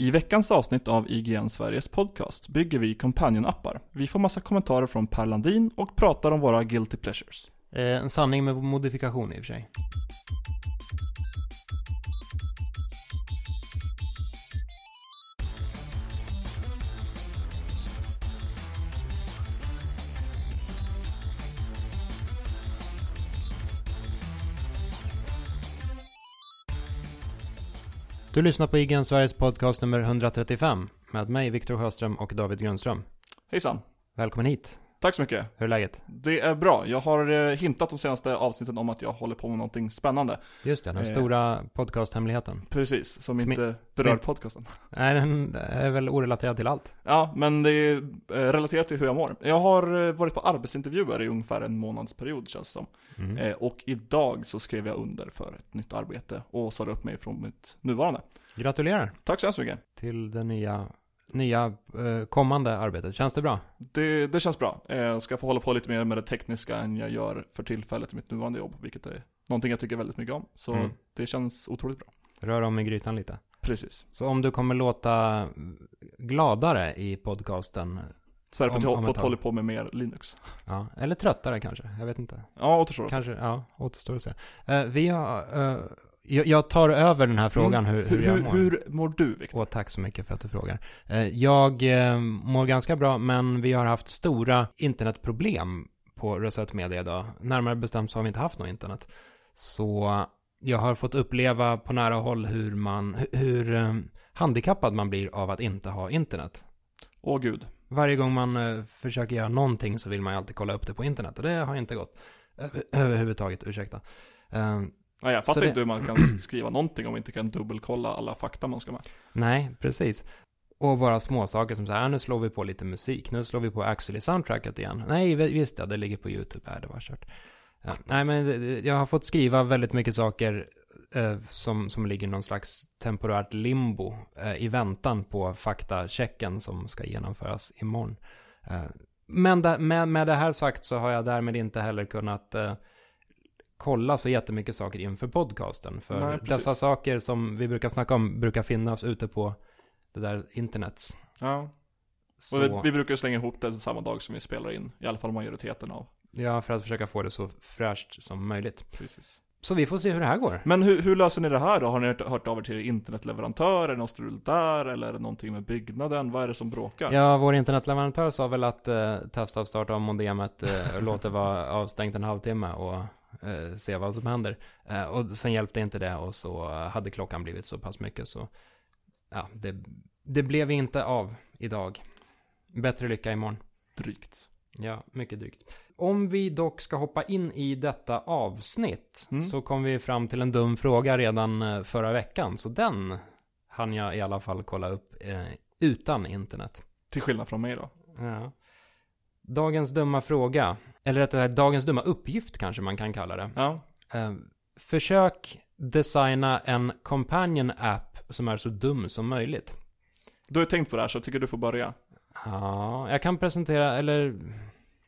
I veckans avsnitt av IGN Sveriges podcast bygger vi companion-appar. Vi får massa kommentarer från Per Landin och pratar om våra guilty pleasures. Eh, en sanning med modifikation i och för sig. Du lyssnar på IGN Sveriges podcast nummer 135 med mig, Viktor Sjöström och David Grundström. Hejsan! Välkommen hit. Tack så mycket. Hur är läget? Det är bra. Jag har eh, hintat de senaste avsnitten om att jag håller på med någonting spännande. Just det, den Eh. stora podcasthemligheten. Precis, som Som inte berör som- podcasten. Nej, den är väl orelaterad till allt. Ja, men det är eh, relaterat till hur jag mår. Jag har eh, varit på arbetsintervjuer i ungefär en månadsperiod känns det som. Mm. Eh, Och idag så skrev jag under för ett nytt arbete och sa upp mig från mitt nuvarande. Gratulerar Tack så hemskt mycket. till det nya, nya eh, kommande arbetet. Känns det bra? Det, det känns bra. Eh, Jag ska få hålla på lite mer med det tekniska än jag gör för tillfället i mitt nuvarande jobb, vilket är någonting jag tycker väldigt mycket om. Så Mm. det känns otroligt bra. Rör om i grytan lite. Precis. Så om du kommer låta gladare i podcasten, Så är det för att jag har fått hålla på med mer Linux. ja, eller tröttare kanske, jag vet inte. Ja, återstår att se. Kanske, ja, återstår att se. Eh, vi har, eh, jag, jag tar över den här frågan hur, hur, hur, jag mår. hur mår du Viktor? Åh, tack så mycket för att du frågar. Eh, Jag eh, mår ganska bra, men vi har haft stora internetproblem på Reset Media idag. Närmare bestämt så har vi inte haft något internet. Så jag har fått uppleva på nära håll hur man, hu- hur eh, handikappad man blir av att inte ha internet. Åh gud. Varje gång man försöker göra någonting så vill man ju alltid kolla upp det på internet och det har inte gått. Över- Överhuvudtaget, ursäkta. Nej, jag fattar det- inte hur man kan skriva någonting om man inte kan dubbelkolla alla fakta man ska med. Nej, precis. Och bara små saker som så här, "Ah, nu slår vi på lite musik, nu slår vi på Actually soundtracket igen. Nej, vi- visst ja, det ligger på YouTube här, det var kört. Ja, nej, men jag har fått skriva väldigt mycket saker eh, som, som ligger i någon slags temporärt limbo eh, i väntan på faktachecken som ska genomföras imorgon. Eh, men där, med, med det här sagt så har jag därmed inte heller kunnat eh, kolla så jättemycket saker inför podcasten. För Nej, dessa saker som vi brukar snacka om brukar finnas ute på det där internet. Ja. Så, Och det, vi brukar slänga ihop det samma dag som vi spelar in. I alla fall majoriteten av. Ja, för att försöka få det så fräscht som möjligt. Precis. Så vi får se hur det här går. Men hur, hur löser ni det här då? Har ni hört, hört av er till internetleverantör? Är det något strul där? Eller är det någonting med byggnaden? Vad är det som bråkar? Ja, vår internetleverantör sa väl att eh, testa att starta om modemet, eh, och låta det vara avstängt en halvtimme och eh, se vad som händer. Eh, och sen hjälpte inte det och så hade klockan blivit så pass mycket så ja, det, det blev inte av idag. Bättre lycka imorgon. Drygt. Ja, mycket drygt. Om vi dock ska hoppa in i detta avsnitt Mm. så kom vi fram till en dum fråga redan eh, förra veckan. Så den hann jag i alla fall kolla upp eh, utan internet. Till skillnad från mig då. Ja. Dagens dumma fråga, eller rättare sagt dagens dumma uppgift kanske man kan kalla det. Ja. Eh, försök designa en companion app som är så dum som möjligt. Du har ju tänkt på det här så jag tycker du får börja. Ja, jag kan presentera, eller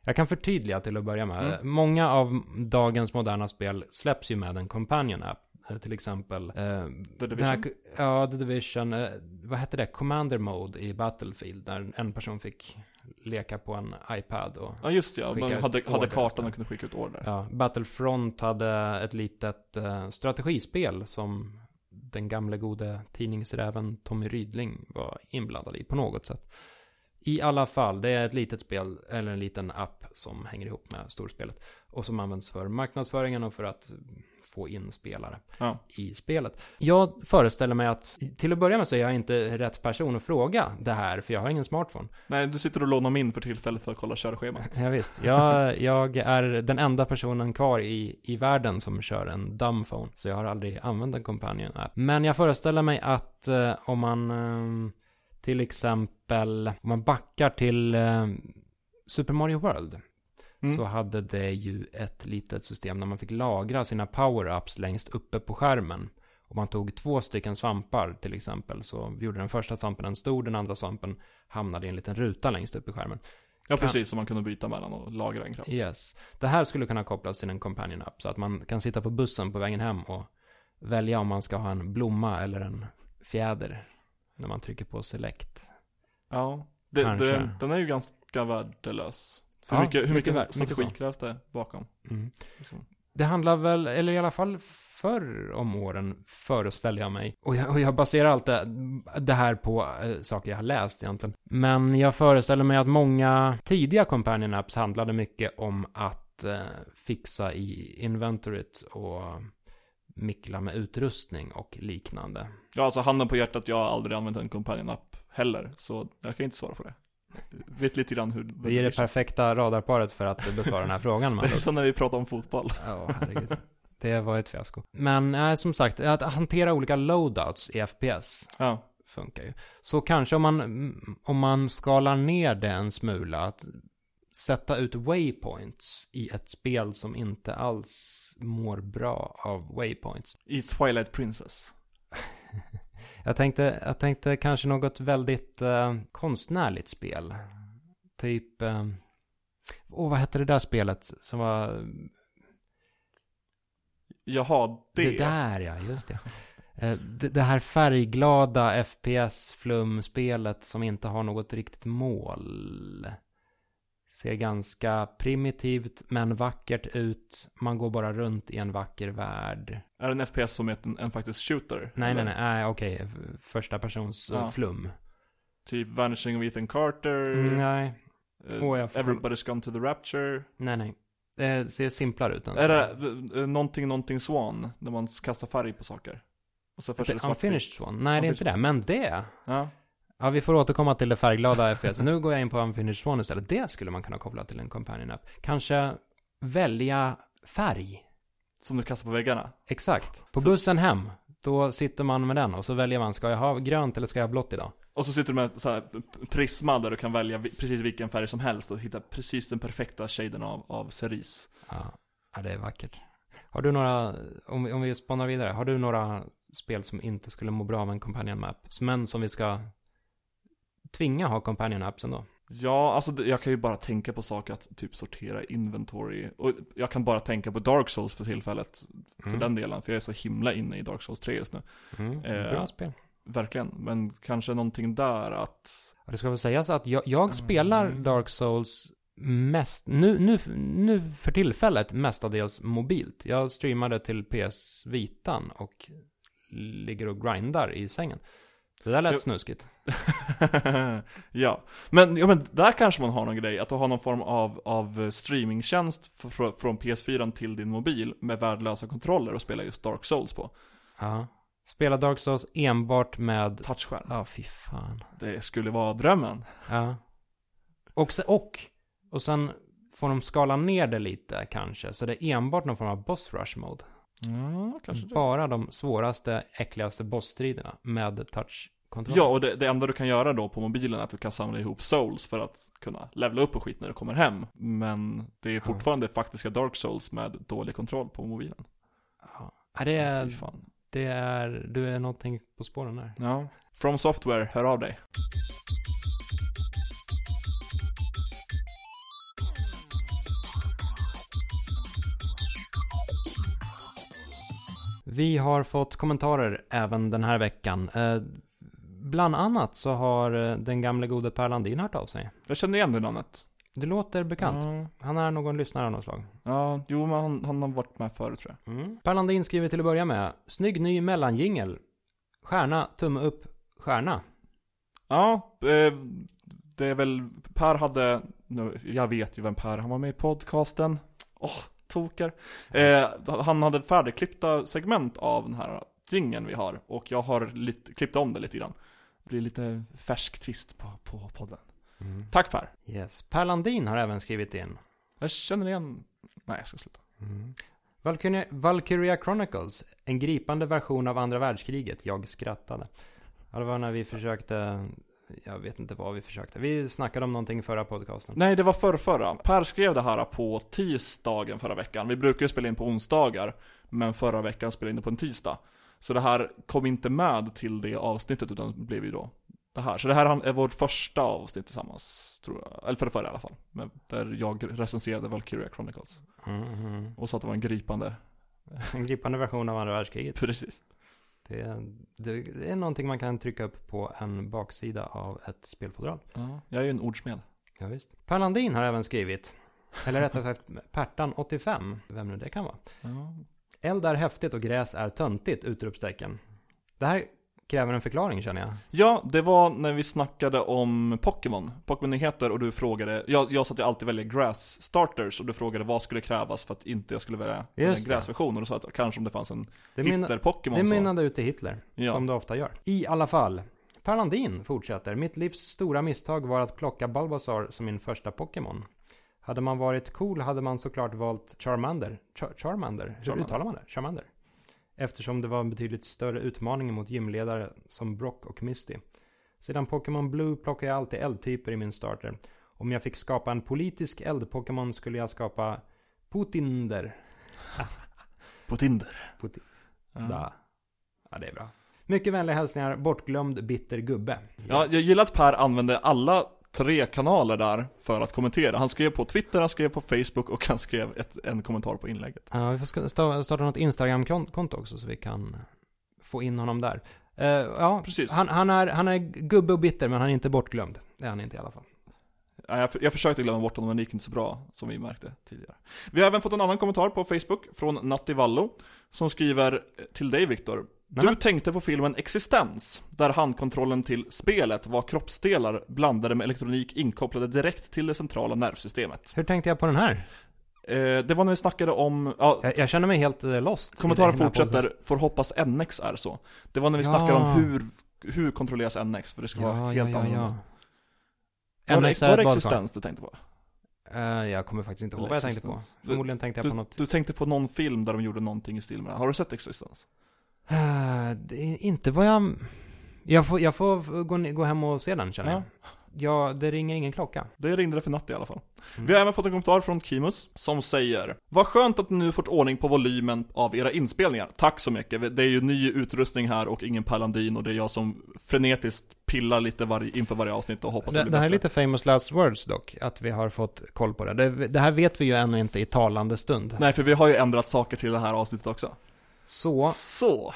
jag kan förtydliga till att börja med. Mm. Många av dagens moderna spel släpps ju med en companion app. Eh, Till exempel eh, The Division. Här, ja, The Division. Eh, vad hette det? Commander Mode i Battlefield. Där en person fick leka på en iPad. Och, Ja just ja, man hade, hade kartan och kunde skicka ut order. ja, Battlefront hade ett litet eh, strategispel som den gamle gode tidningsräven Tommy Rydling var inblandad i på något sätt. I alla fall, det är ett litet spel, eller en liten app som hänger ihop med storspelet. Och som används för marknadsföringen och för att få in spelare Ja. i spelet. Jag föreställer mig att, till att börja med så är jag inte rätt person att fråga det här, för jag har ingen smartphone. Nej, du sitter och lånar min för tillfället för att kolla körschemat. Ja, visst. Jag, jag är den enda personen kvar i, i världen som kör en dumbphone. Så jag har aldrig använt en companion app. Men jag föreställer mig att eh, om man eh, till exempel, om man backar till eh, Super Mario World. Mm. Så hade det ju ett litet system där man fick lagra sina power-ups längst uppe på skärmen. Om man tog två stycken svampar till exempel så gjorde den första svampen en stor, den andra svampen hamnade i en liten ruta längst upp i skärmen. Ja, Kan- precis, som man kunde byta mellan och lagra en kraft. Yes. Det här skulle kunna kopplas till en companion app så att man kan sitta på bussen på vägen hem och välja om man ska ha en blomma eller en fjäder När man trycker på select. Ja, det, det, den är ju ganska värdelös. För Ja, hur mycket, hur mycket mycket, strategi krävs det bakom? Mm. Liksom. Det handlar väl, eller i alla fall förr om åren, föreställer jag mig. Och jag, och jag baserar allt det, det här på eh, saker jag har läst egentligen. Men jag föreställer mig att många tidiga companion apps handlade mycket om att eh, fixa i inventoryt och mickla med utrustning och liknande. Ja, alltså handen på hjärtat, jag har aldrig använt en companion-app heller. Så jag kan inte svara på det. Vet lite grann hur Det är det perfekta radarparet för att besvara den här frågan. Det är som när vi pratar om fotboll. Ja, herregud. Det var ett fiasko. Men eh, som sagt, att hantera olika loadouts i FPS Ja. funkar ju. Så kanske om man, om man skalar ner det en smula, att sätta ut waypoints i ett spel som inte alls mår bra av waypoints. I Twilight Princess. Jag tänkte, jag tänkte kanske något väldigt eh, konstnärligt spel. Typ, eh, åh vad hette det där spelet som var Jaha, det. Det där ja, just det. Eh, Det, det här färgglada FPS-flumspelet som inte har något riktigt mål. Ser ganska primitivt men vackert ut. Man går bara runt i en vacker värld. Är det en FPS som är en, en faktisk shooter? Nej, Eller? nej, nej, okej. F- Första persons eh, Ja. flum. Typ Vanishing of Ethan Carter. Mm, nej, eh, jag får- Everybody's Gone to the Rapture. nej, nej. Det ser simplare ut än Är det eh, någonting, någonting Swan? Där man kastar färg på saker? Och så först det Det-. Unfinished Swan? Nej, det är inte det. Men det. Ja. Ja, vi får återkomma till det färgglada FPS. Nu går jag in på Unfinished Swan istället. Det skulle man kunna koppla till en companion app. Kanske välja färg. Som du kastar på väggarna? Exakt. På Så- bussen hem, då sitter man med den och så väljer man, ska jag ha grönt eller ska jag ha blått idag? Och så sitter du med så här prisma där du kan välja precis vilken färg som helst och hitta precis den perfekta shaden av, av cerise. Ja, ja det är vackert. Har du några, om vi, om vi spånar vidare, har du några spel som inte skulle må bra av en companion map? Men som vi ska tvinga ha companion apps ändå? Ja, alltså jag kan ju bara tänka på saker att typ sortera inventory. Och jag kan bara tänka på Dark Souls för tillfället. För Mm. den delen, för jag är så himla inne i Dark Souls 3 just nu. Mm, Eh, bra spel. Verkligen, men kanske någonting där att... Det ska väl sägas att jag, jag spelar Mm. Dark Souls mest, nu, nu, nu för tillfället mestadels mobilt. Jag streamade till PS Vitan och ligger och grindar i sängen. Det där lät snuskigt. ja. Men, ja, men där kanske man har någon grej, att du har någon form av, av streamingtjänst fr- från PS4 till din mobil med värdelösa kontroller och spela just Dark Souls på. Ja. Spela Dark Souls enbart med... Touchskärm. Ja, fy fan. Det skulle vara drömmen. Ja. Och, se- och, och sen får de skala ner det lite kanske. Så det är enbart någon form av boss rush mode. Ja, kanske det. Bara de svåraste, äckligaste bossstriderna med touchkontroll. Ja, och det, det enda du kan göra då på mobilen är att du kan samla ihop souls för att kunna levela upp och skit när du kommer hem. Men det är fortfarande faktiska Dark Souls med dålig kontroll på mobilen. Ja. Ja, det är, det är, du är någonting på spåren där. Ja. From Software, hör av dig. Vi har fått kommentarer även den här veckan. Bland annat så har eh, den gamle gode Per Landin hört av sig. Jag känner igen det namnet. Det låter bekant. Ja, Han är någon lyssnare av något slag. ja jo men han, han har varit med förut tror jag. Mm. Per Landin skriver till att börja med. Snygg ny mellanjingel. Stjärna, tumme upp, stjärna. Ja, eh, det är väl, Per hade, nu, jag vet ju vem Per, han var med i podcasten. Åh, tokar. Eh, han hade färdigklippta segment av den här jingeln vi har. Och jag har lite, klippt om det lite grann. Det blir lite färsk twist på, på podden. Mm. Tack Per. Yes. Per Landin har även skrivit in. Jag känner igen, nej jag ska sluta. Mm. Valkyria, Valkyria Chronicles. En gripande version av andra världskriget. Jag skrattade. Ja, det var när vi försökte... Jag vet inte vad vi försökte. Vi snackade om någonting i förra podcasten. Nej, det var förra, förra. Per skrev det här på tisdagen förra veckan. Vi brukar ju spela in på onsdagar, men förra veckan spelade in det på en tisdag. Så det här kom inte med till det avsnittet, utan blev ju då det här. Så det här är vårt första avsnitt tillsammans, tror jag. Eller för det förra i alla fall. Men där jag recenserade Valkyria Chronicles. Mm, mm. Och sa att det var en gripande, En gripande version av andra världskriget. precis. Det är, det är någonting man kan trycka upp på en baksida av ett spelfodral. Ja, jag är ju en ordsmed. Ja, visst. Per Landin har även skrivit, eller rättare sagt Pertan85, vem nu det kan vara. Ja. Eld är häftigt och gräs är töntigt! Utropstecken. Det här kräver en förklaring känner jag. Ja, det var när vi snackade om Pokémon, Pokémon-nyheter och du frågade, jag, jag sa att jag alltid väljer grass starters och du frågade vad skulle krävas för att inte jag skulle välja Just det. gräsversion och du sa att kanske om det fanns en Hitler-Pokémon det mynnade ut i Hitler, Ja. som det ofta gör. I alla fall. Per Landin fortsätter. Mitt livs stora misstag var att plocka Bulbasaur som min första Pokémon. Hade man varit cool hade man såklart valt Charmander. Char- Charmander? Hur Charmander. uttalar man det? Charmander. Eftersom det var en betydligt större utmaning mot gymledare som Brock och Misty. Sedan Pokémon Blue plockar jag alltid eldtyper i min starter. Om jag fick skapa en politisk eld-Pokémon skulle jag skapa Putinder. På Tinder. Putin. Ja. Da. Ja, det är bra. Mycket vänliga hälsningar, bortglömd bitter gubbe. Ja, jag gillar att Per använde alla tre kanaler där för att kommentera. Han skrev på Twitter, han skrev på Facebook och han skrev ett, en kommentar på inlägget. Ja, vi får starta något Instagram-konto också så vi kan få in honom där. Eh, ja, Precis. han, han, är, han är gubbe och bitter men han är inte bortglömd. Det är han inte i alla fall. Ja, Jag, jag försökte glömma bort honom men det gick inte så bra som vi märkte tidigare. Vi har även fått en annan kommentar på Facebook från Natti Vallo som skriver till dig Viktor. Du Nämen. tänkte på filmen Existens, där handkontrollen till spelet var kroppsdelar blandade med elektronik inkopplade direkt till det centrala nervsystemet. Hur tänkte jag på den här? Eh, det var när vi snackade om, ja, Jag, jag känner mig helt eh, lost. kommentaren podden. fortsätter, får hoppas NX är så. Det var när vi Ja. snackade om hur, hur kontrolleras NX, för det ska vara Ja, helt ja, annorlunda. ja. Var, NX är var det existens du tänkte på? Eh, jag kommer faktiskt inte ihåg vad jag tänkte på. Existence. Förmodligen tänkte jag på Du, något. du tänkte på någon film där de gjorde någonting i stil med det. Har du sett Existence? Eh, det är inte vad jag... Jag får, jag får gå, gå hem och se den känner jag. Ja, det ringer ingen klocka. Det ringde det för natt i alla fall. Mm. Vi har även fått en kommentar från Kimus som säger Vad skönt att ni nu fått ordning på volymen av era inspelningar. Tack så mycket. Det är ju ny utrustning här och ingen Palandin och det är jag som frenetiskt pillar lite varje, inför varje avsnitt och hoppas Det, blir det här är bättre. lite famous last words dock, att vi har fått koll på det. det. Det här vet vi ju ännu inte i talande stund. Nej, för vi har ju ändrat saker till det här avsnittet också. Så, Så,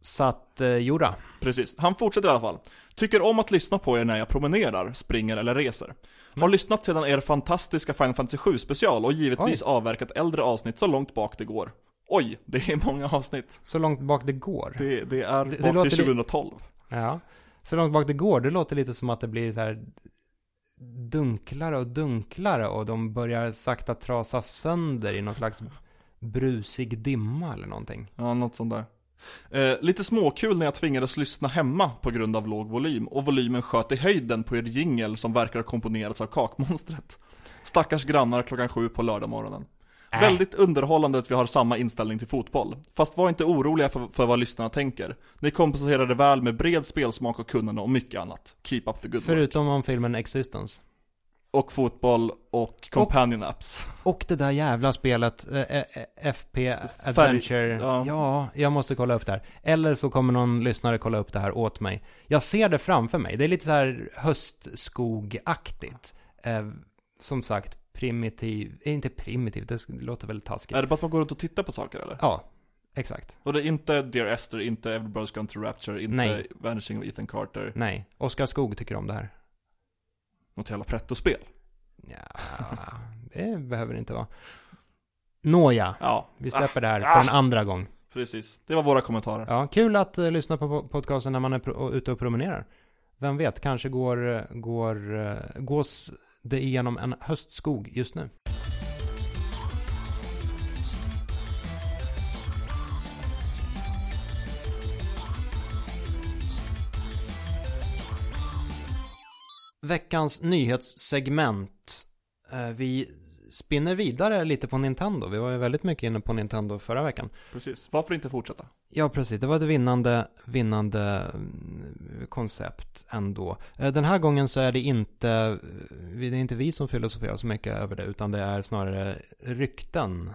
satt eh, Jora. precis. Han fortsätter i alla fall. Tycker om att lyssna på er när jag promenerar, springer eller reser. Har Mm. lyssnat sedan er fantastiska Final Fantasy 7 special och givetvis avverkat äldre avsnitt så långt bak det går. Oj, det är många avsnitt. Så långt bak det går. Det, det är Det- bak till li- 2012. Ja. Så långt bak det går, det låter lite som att det blir så här dunklare och dunklare och de börjar sakta trasa sönder i någon slags brusig dimma eller någonting. Ja, något sånt där. Eh, lite småkul när jag tvingades lyssna hemma på grund av låg volym och volymen sköt i höjden på er jingel som verkar ha komponerats av kakmonstret. Stackars grannar klockan sju på lördagmorgonen. Äh. Väldigt underhållande att vi har samma inställning till fotboll. Fast var inte oroliga för, för vad lyssnarna tänker. Ni kompenserade väl med bred spelsmak och kunnande och mycket annat. Keep up the good work. Förutom om filmen Existence. Och fotboll och companion apps. Och det där jävla spelet, eh, eh, FP Adventure. ja. ja. jag måste kolla upp det här. Eller så kommer någon lyssnare kolla upp det här åt mig. Jag ser det framför mig. Det är lite så här höstskogaktigt. Eh, som sagt, primitiv, eh, inte primitiv, det låter väl taskigt. Är det bara att man går runt och tittar på saker eller? Ja, exakt. Och det är inte Dear Esther, inte Everybody's Gone to Rapture, inte Nej. Vanishing of Ethan Carter. Nej, Oskar Skog tycker om det här. Något jävla pretto-spel. Ja, det behöver det inte vara. Nåja, Ja, vi släpper det här Ah. för en andra gång. precis. Det var våra kommentarer. Ja, kul att eh, lyssna på po- podcasten när man är pro- ute och promenerar. Vem vet, kanske går, eh, går, eh, gås det igenom en höstskog just nu. Veckans nyhetssegment. Eh, Vi spinner vidare lite på Nintendo. Vi var ju väldigt mycket inne på Nintendo förra veckan. Precis. Varför inte fortsätta? Ja, precis. Det var ett vinnande, vinnande mm, koncept ändå. Eh, Den här gången så är det inte, det är inte vi som filosoferar så mycket över det, utan det är snarare rykten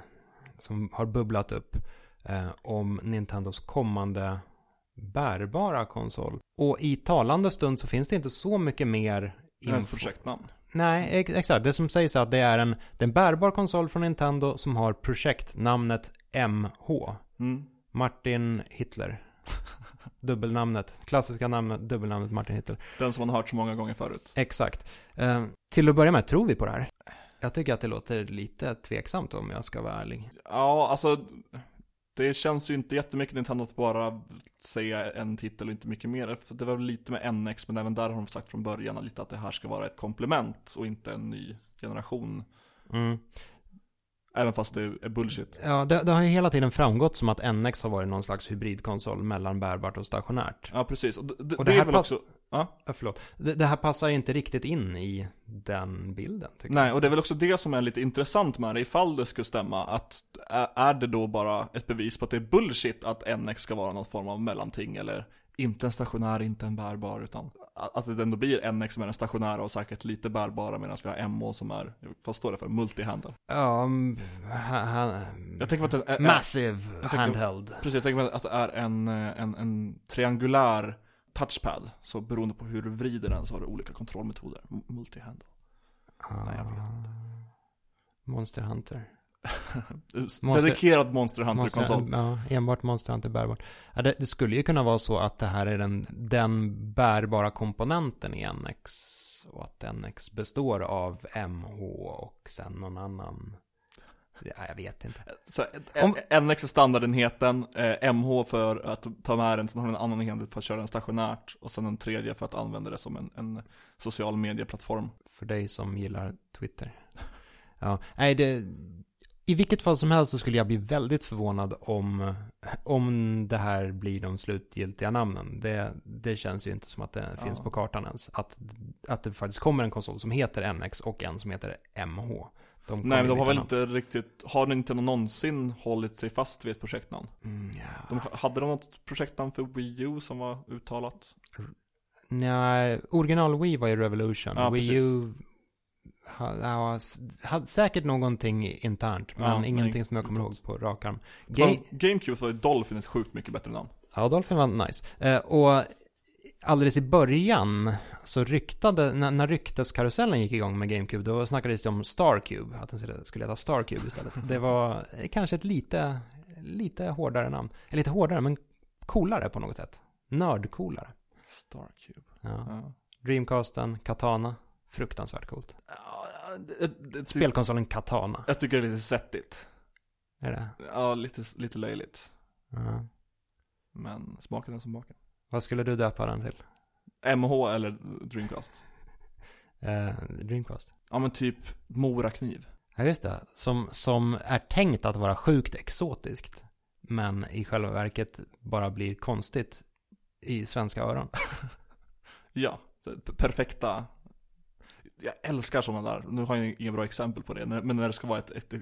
som har bubblat upp eh, om Nintendos kommande bärbara konsol. Och i talande stund så finns det inte så mycket mer Info. projektnamn. Nej, ex- exakt. Det som sägs är att det är en, det är en bärbar konsol från Nintendo som har projektnamnet MH. Mm. Martin Hitler. Dubbelnamnet, klassiska namnet, dubbelnamnet Martin Hittel. Den som man har hört så många gånger förut. Exakt. Eh, till att börja med, tror vi på det här? Jag tycker att det låter lite tveksamt om jag ska vara ärlig. Ja, alltså det känns ju inte jättemycket Nintendo att bara säga en titel och inte mycket mer. För det var väl lite med NX, men även där har de sagt från början lite att det här ska vara ett komplement och inte en ny generation. Mm. Även fast det är bullshit. Ja, det, det har ju hela tiden framgått som att NX har varit någon slags hybridkonsol mellan bärbart och stationärt. Ja, precis. Och det, Och det det här är väl också... Ja. Förlåt. Det, det här passar inte riktigt in i den bilden, tycker Nej, jag. och det är väl också det som är lite intressant med det, ifall det skulle stämma, att är det då bara ett bevis på att det är bullshit att NX ska vara någon form av mellanting, eller inte en stationär, inte en bärbar, utan att det ändå blir NX som är den stationära och säkert lite bärbara, medan vi har MO som är, vad står det för, multihandel? Ja, ha, Jag tänker att det är, Massive jag tänkte- handheld. precis, jag tänker att det är en, eh, en, en triangulär touchpad, så beroende på hur du vrider den så har du olika kontrollmetoder, M- multihandel. Nej, jag vet Ah. Monster Hunter. Dedikerad Monster Hunter-konsol. Monster, ja, enbart Monster Hunter bärbart. Ja, det, det skulle ju kunna vara så att det här är den, den bärbara komponenten i NX. Och att NX består av MH och sen någon annan. Ja, jag vet inte. Så, Om- Om... NX är standardenheten, eh, MH för att ta med den, sen har du en annan enhet för att köra den stationärt och sen en tredje för att använda det som en, en social medieplattform. För dig som gillar Twitter. Ja, nej det... I vilket fall som helst så skulle jag bli väldigt förvånad om, om det här blir de slutgiltiga namnen. Det, det känns ju inte som att det Ja. finns på kartan ens. Att, att det faktiskt kommer en konsol som heter NX och en som heter MH. De Nej men de har väl inte riktigt, har Nintendo någonsin hållit sig fast vid ett projektnamn? Mm, ja. De, hade de något projektnamn för Wii U som var uttalat? Nej, original Wii var ju Revolution. Ja, Wii precis. U ha- ja, s- hade säkert någonting internt, men Ja, men ingenting som jag kommer ihåg på rak arm. Ga- Ga- Gamecube var ju Dolphin ett sjukt mycket bättre namn. Ja, Dolphin var nice. Eh, och alldeles i början så ryktade, när, när rykteskarusellen gick igång med GameCube, då snackades det om Starcube, att den skulle- heta Starcube istället. Det var kanske ett lite, lite hårdare namn. Eller lite hårdare, men coolare på något sätt. Nördcoolare. Starcube. Ja. Ja. Dreamcasten, Katana, fruktansvärt coolt. Ja, det, det, Spelkonsolen Katana, Jag tycker det är lite svettigt. är det? Ja, lite, lite löjligt. Ja. Men smaken är som baken. Vad skulle du döpa den till? MH eller Dreamcast? Eh, Dreamcast. Ja men typ Morakniv. Ja, just det. Som, som är tänkt att vara sjukt exotiskt. Men i själva verket bara blir konstigt i svenska öron. Ja, perfekta. Jag älskar sådana där. Nu har jag inga bra exempel på det. Men när det ska vara ett, ett,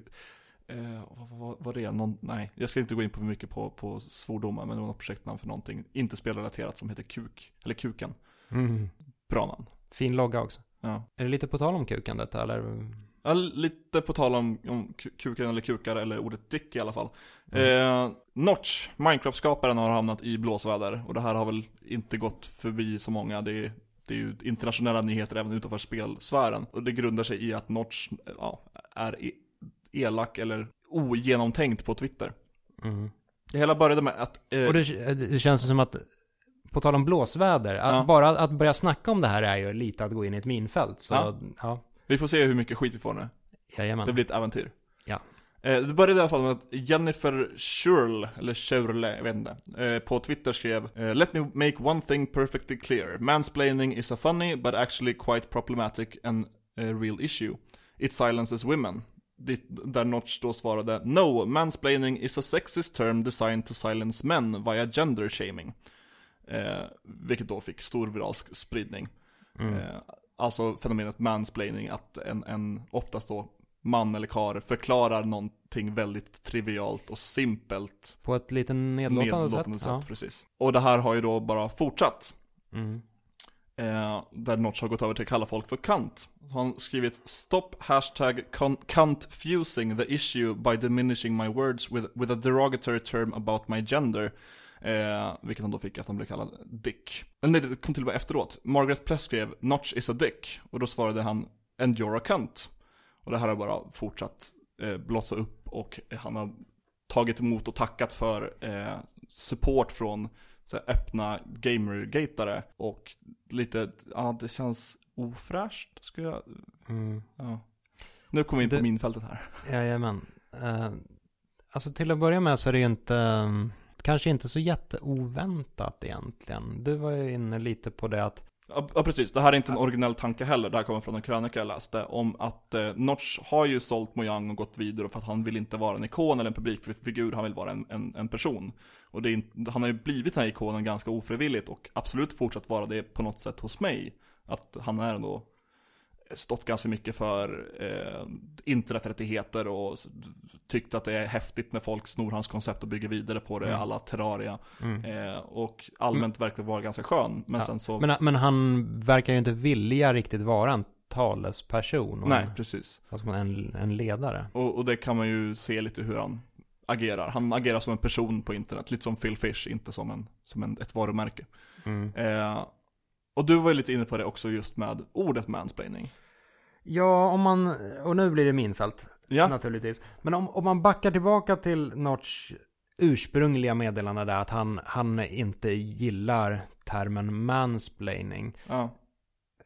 eh, vad, vad, vad det är, någon, nej. Jag ska inte gå in på för mycket på, på svordomar, men det var något projektnamn för någonting, inte spelrelaterat, som heter Kuk. Eller Kuken. Mm. Bra namn. Fin logga också. Ja. Är det lite på tal om kukan detta, eller? Ja, lite på tal om, om ku- kuken eller kukar, eller ordet dick i alla fall. Eh, Notch, Minecraft-skaparen, har hamnat i blåsväder. Och det här har väl inte gått förbi så många. Det är, det är ju internationella nyheter även utanför spelsfären. Och det grundar sig i att Notch ja, är e- elak eller ogenomtänkt på Twitter. Mm. Det hela började med att... Eh, Och det, det känns som att, på tal om blåsväder, att Ja. bara att börja snacka om det här är ju lite att gå in i ett minfält. Så, ja, Ja. Vi får se hur mycket skit vi får nu. jajamän. Det blir ett äventyr. Ja. Eh, Det började i alla fall med att Jennifer Schurl, eller Schurle, jag vet inte, eh, på Twitter skrev eh, Let me make one thing perfectly clear. Mansplaining is a funny but actually quite problematic and a real issue. It silences women. Dit- Där Notch då svarade No, mansplaining is a sexist term designed to silence men via gender shaming. Eh, vilket då fick stor viral spridning. Mm. Eh, alltså fenomenet mansplaining, att en, en oftast då man eller karl förklarar någonting väldigt trivialt och simpelt. På ett lite nedlåtande, nedlåtande sätt. Ja. precis. Och det här har ju då bara fortsatt. Mm. Eh, där Notch har gått över till att kalla folk för kant. Han har skrivit Stop hashtag cuntfusing the issue by diminishing my words with, with a derogatory term about my gender. Eh, vilket han då fick att han blev kallad Dick. Men nej, det kom till med efteråt. Margaret Pless skrev Notch is a dick. Och då svarade han And you're a cunt. Och det här har bara fortsatt eh, blossa upp och han har tagit emot och tackat för eh, support från så här, öppna gamergatare och lite, ja det känns ofräscht, skulle jag, Mm. ja. Nu kommer vi in på Det- minfältet här. Jajamän. Uh, alltså till att börja med så är det ju inte, um, kanske inte så jätteoväntat egentligen. Du var ju inne lite på det att, Ja, precis, det här är inte en originell tanke heller, det här kommer från en krönika jag läste om att eh, Notch har ju sålt Mojang och gått vidare för att han vill inte vara en ikon eller en publikfigur, han vill vara en, en, en person. Och det är, han har ju blivit den här ikonen ganska ofrivilligt och absolut fortsatt vara det på något sätt hos mig. Att han är ändå stått ganska mycket för eh, interneträttigheter och tyckt att det är häftigt när folk snor hans koncept och bygger vidare på det, Mm. alla Terraria. mm. Eh, och allmänt verkar vara ganska skön, men Ja, sen så... men, men han verkar ju inte vilja riktigt vara en talesperson. Och nej, precis. man, en, en ledare. Och, och det kan man ju se lite hur han agerar. Han agerar som en person på internet, lite som Phil Fish, inte som, en, som en, ett varumärke. Mm. Eh, och du var ju lite inne på det också just med ordet mansplaining. Ja, om man, och nu blir det minfält. Ja, Naturligtvis. Men om, om man backar tillbaka till Notch ursprungliga meddelande där att han, han inte gillar termen mansplaining. ja,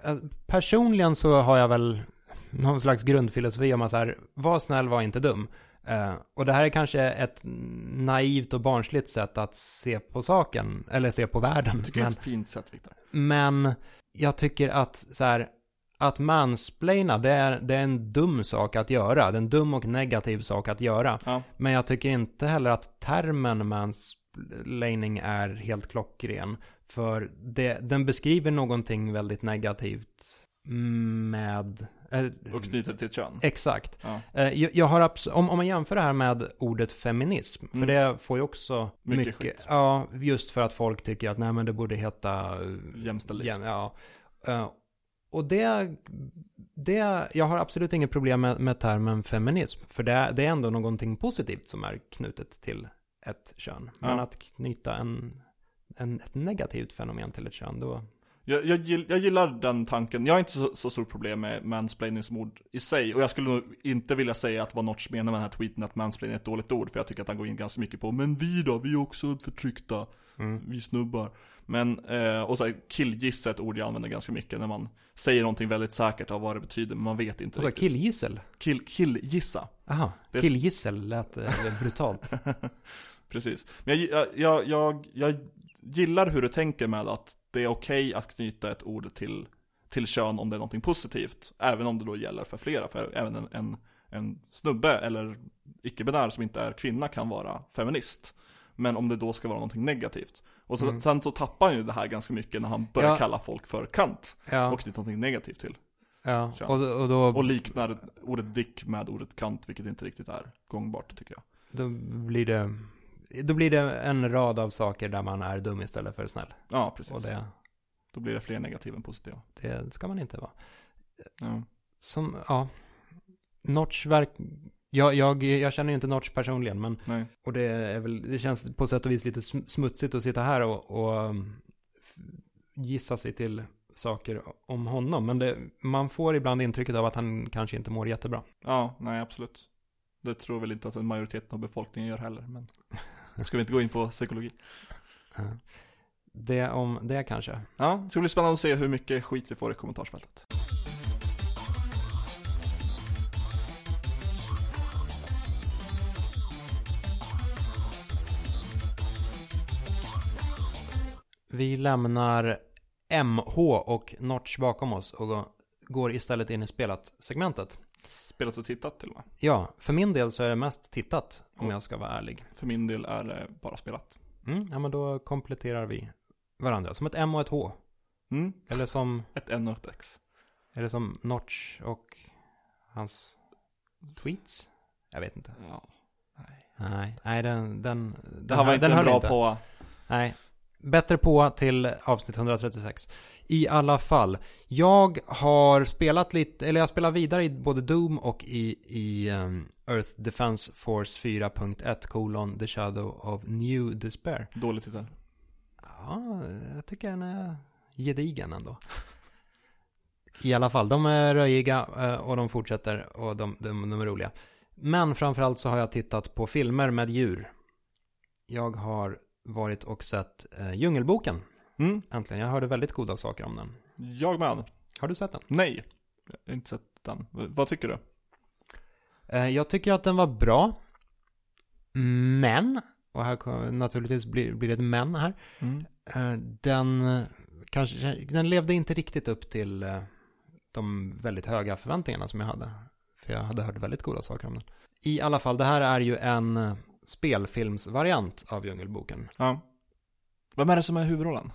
Alltså, Personligen så har jag väl någon slags grundfilosofi om att så här, var snäll, var inte dum. Eh, och det här är kanske ett naivt och barnsligt sätt att se på saken, eller se på världen. jag tycker det Men, är ett fint sätt Viktor. men jag tycker att så här, att mansplaina, det är, det är en dum sak att göra. Det är en dum och negativ sak att göra. Ja, Men jag tycker inte heller att termen mansplaining är helt klockren. För det, den beskriver någonting väldigt negativt med... eh, och knyter till kön. Exakt. Ja, Eh, Jag, jag har abs- om, om man jämför det här med ordet feminism, för Mm. det får ju också Mycket mycket, skit. ja, just för att folk tycker att nej men det borde heta eh, jämställdhet. Ja, och det, det, jag har absolut inget problem med, med termen feminism. För det, det är ändå någonting positivt som är knutet till ett kön. Men Ja. att knyta en, en, ett negativt fenomen till ett kön, då... Jag, jag, jag gillar den tanken, jag har inte så, så stort problem med mansplaining som ord i sig. Och jag skulle nog inte vilja säga att vad Notch menar med den här tweeten att mansplaining är ett dåligt ord. För jag tycker att han går in ganska mycket på Men vi då, vi är också förtryckta, Mm. vi snubbar. Men, eh, och så här, killgissa är ett ord jag använder ganska mycket när man säger någonting väldigt säkert av vad det betyder Men man vet inte Och så riktigt. killgissel. Kill, Killgissa, Aha, Det killgissel lät eh, brutalt. precis. Men jag, jag, jag, jag gillar hur du tänker med att det är okej att knyta ett ord till, till kön om det är någonting positivt. Även om det då gäller för flera, för även en, en, en snubbe eller icke-binär som inte är kvinna kan vara feminist. Men om det då ska vara någonting negativt. Och så, Mm. sen så tappar han ju det här ganska mycket när han börjar Ja. kalla folk för kant. Ja, Och knyter någonting negativt till. ja. Och, och då, Och liknar ordet dick med ordet kant, vilket inte riktigt är gångbart tycker jag. då blir det... Då blir det en rad av saker där man är dum istället för snäll. Ja, precis. Och det, Då blir det fler negativa än positiva. det ska man inte vara. Ja. Som, ja. Notch verk... Jag, jag, jag känner ju inte Notch personligen, men Nej. och det är väl, det känns på sätt och vis lite sm- smutsigt att sitta här och, och um, gissa sig till saker om honom. Men det, man får ibland intrycket av att han kanske inte mår jättebra. Ja, nej absolut. Det tror väl inte att en majoritet av befolkningen gör heller, men ska vi inte gå in på psykologi. Det om det kanske. Ja, det ska bli spännande att se hur mycket skit vi får i kommentarsfältet. Vi lämnar MH och Notch bakom oss och gå- går istället in i spelat-segmentet. Spelat och tittat till och med. Ja, för min del så är det mest tittat, om jag ska vara ärlig. För min del är det bara spelat. Mm, ja, men då kompletterar vi varandra. Som ett M och ett H. Mm, Eller som, ett N och ett X. eller som Notch och hans tweets. Jag vet inte. Ja, nej. Nej, nej den, den, den, Det här var inte den bra inte. på. Nej. Bättre på till avsnitt 136. I alla fall. Jag har spelat lite, eller jag spelar vidare i både Doom och i, i um, Earth Defense Force 4.1 kolon The Shadow of New Despair. Dålig titel. Ja, jag tycker den är gedigen ändå. I alla fall, de är röjiga eh, och de fortsätter och de, de, de är roliga. Men framförallt så har jag tittat på filmer med djur. Jag har varit och sett eh, Djungelboken. Mm, Äntligen, jag hörde väldigt goda saker om den. jag med. Har du sett den? Nej, jag har inte sett den. V- vad tycker du? Eh, jag tycker att den var bra. Men, och här kommer- naturligtvis blir, blir det ett men här. Mm. Eh, den, kanske, den levde inte riktigt upp till eh, de väldigt höga förväntningarna som jag hade. För jag hade hört väldigt goda saker om den. I alla fall, det här är ju en spelfilmsvariant av Djungelboken. Ja. Vem är det som är huvudrollen?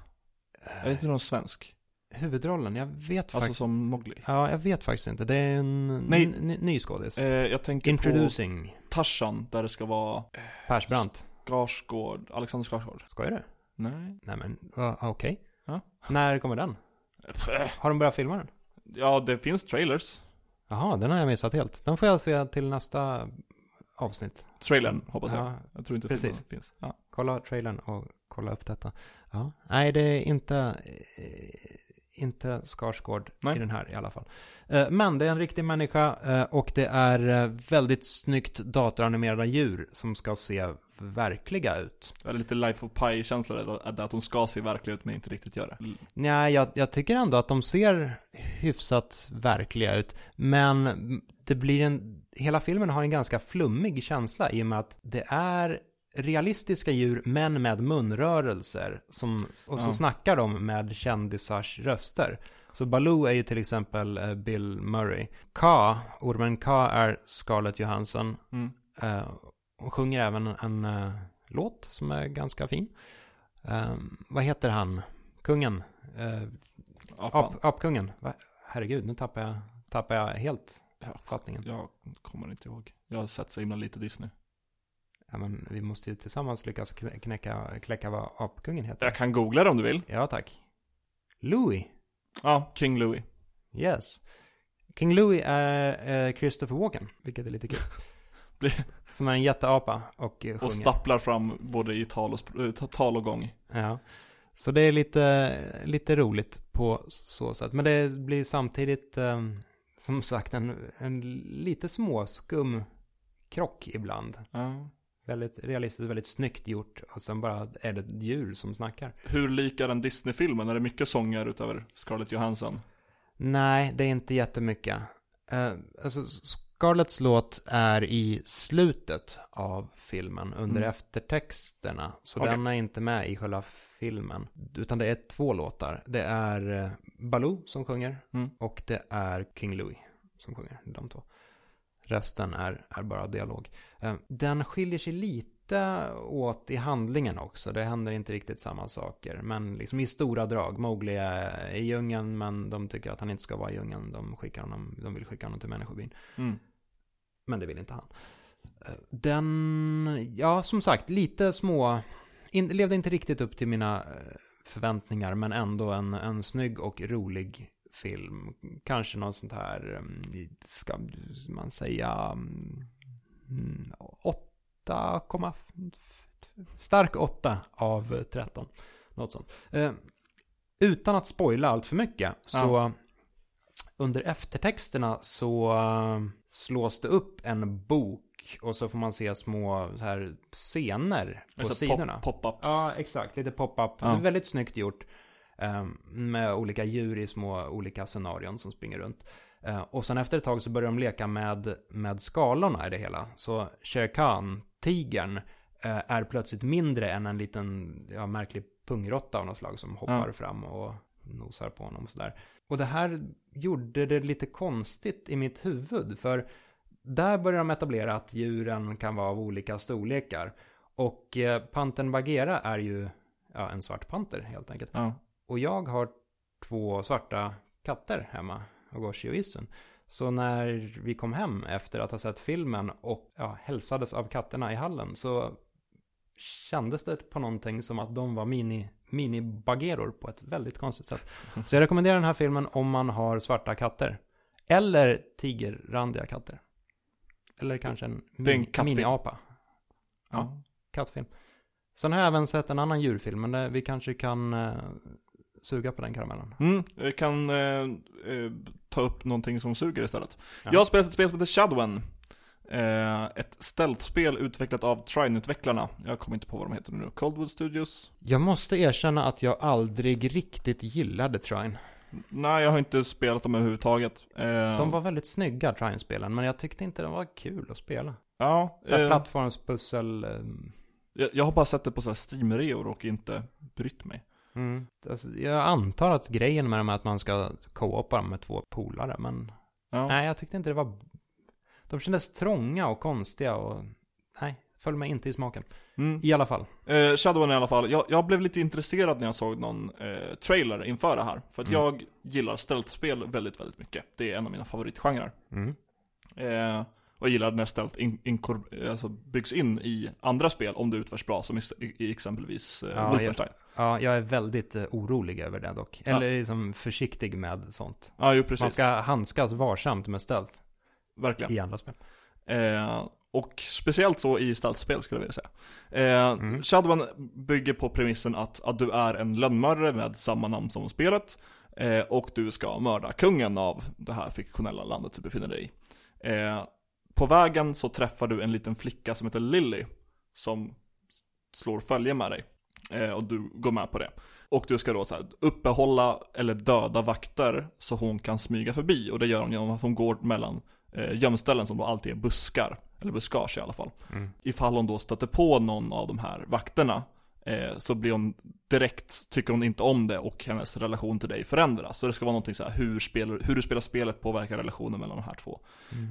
Är det inte någon svensk? Huvudrollen, jag vet Alltså faktiskt som Mowgli? Ja, jag vet faktiskt inte. Det är en Nej. n- ny skådis. Eh, jag tänker Introducing på Tarzan, där det ska vara Persbrandt. Skarsgård, Alexander Skarsgård. Skojar du? Nej. Nej men, uh, okej. Ja. När kommer den? Har de börjat filma den? Ja, det finns trailers. Jaha, den har jag missat helt. Den får jag se till nästa avsnitt. Trailern, hoppas jag. Ja, Jag tror inte precis. finns. Ja. kolla trailern och kolla upp detta. Ja. Nej, det är inte, eh, inte Skarsgård Nej. i den här i alla fall. Eh, Men det är en riktig människa eh, och det är väldigt snyggt datoranimerade djur som ska se verkliga ut. Är lite Life of Pi-känsla att- hon ska se verklig ut men inte riktigt gör det. Nej, jag, jag tycker ändå att de ser hyfsat verkliga ut. Men det blir en... Hela filmen har en ganska flummig känsla i och med att det är realistiska djur men med munrörelser. Som, och så Ja. snackar de med kändisars röster. Så Baloo är ju till exempel eh, Bill Murray. Ka, ormen Ka är Scarlett Johansson. Mm. Eh, och sjunger även en eh, låt som är ganska fin. Eh, vad heter han? Kungen? Uh, Apan. ap, apkungen? Va? Herregud, nu tappar jag, tappar jag helt Ja, fattningen. Jag kommer inte ihåg. Jag har sett så himla lite Disney. Ja, men vi måste ju tillsammans lyckas knä- knäcka, kläcka vad apkungen heter. Jag kan googla det om du vill. Ja, tack. Louis. Ja, King Louis. Yes. King Louis är Christopher Walken, vilket är lite kul. Som är en jätteapa och eh, sjunger. Och stapplar fram både i tal och, eh, ta- tal och gång. Ja. Så det är lite, lite roligt på så sätt. Men det blir samtidigt, eh, som sagt, en, en lite småskum krock ibland. Ja. Väldigt realistiskt, väldigt snyggt gjort. Och sen bara är det ett djur som snackar. Hur lik är den Disney-filmen? Är det mycket sånger utöver Scarlett Johansson? Nej, det är inte jättemycket. Uh, alltså, Scarletts låt är i slutet av filmen, under Mm. eftertexterna. Så Okej. den är inte med i själva filmen. Utan det är två låtar. Det är uh, Baloo som sjunger Mm. och det är King Louis som sjunger, de två. Resten är, är bara dialog. Eh, Den skiljer sig lite åt i handlingen också. Det händer inte riktigt samma saker. Men liksom i stora drag. Mowgli är i djungeln men de tycker att han inte ska vara i djungeln. De, skickar honom, de vill skicka honom till människobyn. Mm. Men det vill inte han. Eh, Den, ja som sagt, lite små, in, levde inte riktigt upp till mina eh, förväntningar, men ändå en, en snygg och rolig film. Kanske något sånt här, mm, ska man säga, mm, 8, stark 8 av 13. Något sånt. Eh, utan att spoila allt för mycket, så Ja. under eftertexterna så eh, slås det upp en bok och så får man se små så här scener på Alltså sidorna. pop- pop-ups. Ja, exakt. Lite pop-up. Ja. Väldigt snyggt gjort. eh, med olika djur i små olika scenarion som springer runt. Eh, och sen efter ett tag så börjar de leka med, med skalorna i det hela. Så Shere Khan, tigern, eh, är plötsligt mindre än en liten ja, märklig pungråtta av något slag som hoppar Ja. fram och nosar på honom och sådär. Och det här gjorde det lite konstigt i mitt huvud. För där börjar de etablera att djuren kan vara av olika storlekar. Och eh, pantern Bagheera är ju ja, en svart panter helt enkelt. Ja. Och jag har två svarta katter hemma, Ogoshi och Isun. Så när vi kom hem efter att ha sett filmen och ja, hälsades av katterna i hallen så kändes det på någonting som att de var mini, mini-bageror på ett väldigt konstigt sätt. Så jag rekommenderar den här filmen om man har svarta katter. Eller tigerrandiga katter. Eller kanske en, är en mini-apa. Ja. Kattfilm. Sen har jag även sett en annan djurfilm, men det, vi kanske kan eh, suga på den karamellen. Mm, jag kan eh, eh, ta upp någonting som suger istället. Ja. Jag har spelat ett spel som heter Shadowin. Eh, ett stealth-spel utvecklat av Trine-utvecklarna. Jag kommer inte på vad de heter nu. Coldwood Studios? Jag måste erkänna att jag aldrig riktigt gillade Trine. Nej, jag har inte spelat dem överhuvudtaget. Eh, De var väldigt snygga, Trine-spelen, men jag tyckte inte de var kul att spela. Ja, Så här eh, plattformspussel... ehm, jag, jag har bara sett det på så här Steam-reor och inte brytt mig. Mm. Alltså, jag antar att grejen med dem är att man ska co-opa dem med två polare, men Ja. nej, jag tyckte inte det var... De kändes trånga och konstiga och nej, föll mig inte i smaken. Mm. I alla fall. Eh, Shadowrun i alla fall, jag, jag blev lite intresserad när jag såg någon eh, trailer inför det här. För att Mm. jag gillar stealth-spel väldigt, väldigt mycket. Det är en av mina favoritgenrer. Mm. Eh, och jag gillar när stealth in, inkor- alltså byggs in i andra spel om det utförs bra, som i, i exempelvis eh, Ja, Wolfenstein. Ja, jag är väldigt eh, orolig över det dock. Ja. Eller liksom försiktig med sånt. Ja, jo precis. Man ska handskas varsamt med stealth Verkligen. i andra spel. Eh, och speciellt så i stealth-spel skulle jag vilja säga. Eh, Mm. Shadowrun bygger på premissen att, att du är en lönnmördare med samma namn som spelet. Eh, och du ska mörda kungen av det här fiktionella landet du befinner dig i. Eh, på vägen så träffar du en liten flicka som heter Lily. Som slår följe med dig. Eh, och du går med på det. Och du ska då så här, uppehålla eller döda vakter så hon kan smyga förbi. Och det gör hon genom att hon går mellan eh, gömställen som då alltid är buskar. Eller buskage i alla fall. Mm. Ifall hon då stöter på någon av de här vakterna eh, så blir hon direkt, tycker hon inte om det och hennes relation till dig förändras. Så det ska vara någonting så här, hur, spelar, hur du spelar spelet påverkar relationen mellan de här två.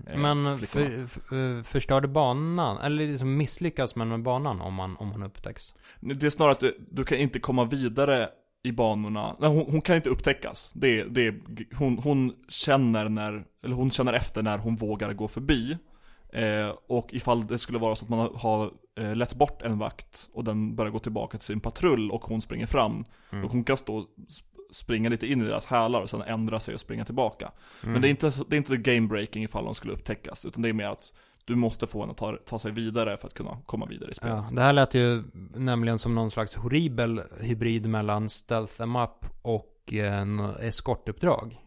Eh, Men för, för, eh, förstörde banan, eller liksom misslyckas man med banan om man, om man upptäcks? Det är snarare att du, du kan inte komma vidare i banorna, nej, hon, hon kan inte upptäckas. Det, är- det, hon, hon känner när, eller hon känner efter när hon vågar gå förbi. Eh, och ifall det skulle vara så att man har, eh, lett bort en vakt och den börjar gå tillbaka till sin patrull och hon springer fram. Mm. Och hon kan stå sp- springa lite in i deras hälar och sen ändra sig och springa tillbaka. Mm. Men det är, inte, så- det är inte game breaking ifall de skulle upptäckas, utan det är mer att du måste få henne att ta, ta sig vidare för att kunna komma vidare i spelet. Ja, det här lät ju nämligen som någon slags horribel hybrid mellan stealth em up och eh, en eskortuppdrag.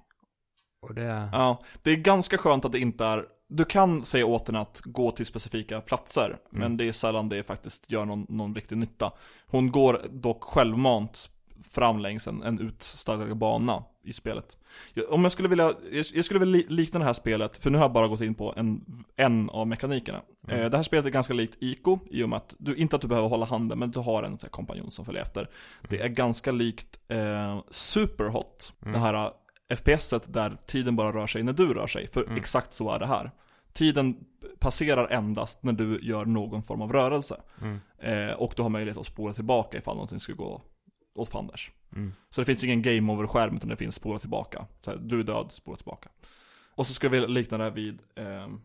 Och det... Ja, det är ganska skönt att det inte är Du kan säga åt den att gå till specifika platser Men det är sällan det faktiskt gör någon, någon riktig nytta. Hon går dock självmant fram längs en, en utstadgad bana i spelet. Jag- Om jag skulle vilja, jag jag skulle vilja li- likna det här spelet, för nu har jag bara gått in på en, en av mekanikerna. Mm. eh, Det här spelet är ganska likt Ico, i och med att du, inte att du behöver hålla handen, men du har en kompanjon som följer efter. Det är ganska likt eh, Superhot, Mm. det här FPSet där tiden bara rör sig när du rör sig, för Mm. exakt så är det här Tiden passerar endast när du gör någon form av rörelse Mm. eh, Och du har möjlighet att spola tillbaka ifall någonting skulle gå åt fanders Mm. Så det finns ingen game over-skärm utan det finns spola tillbaka här, Du är död, spola tillbaka Och så ska vi likna det vid ehm...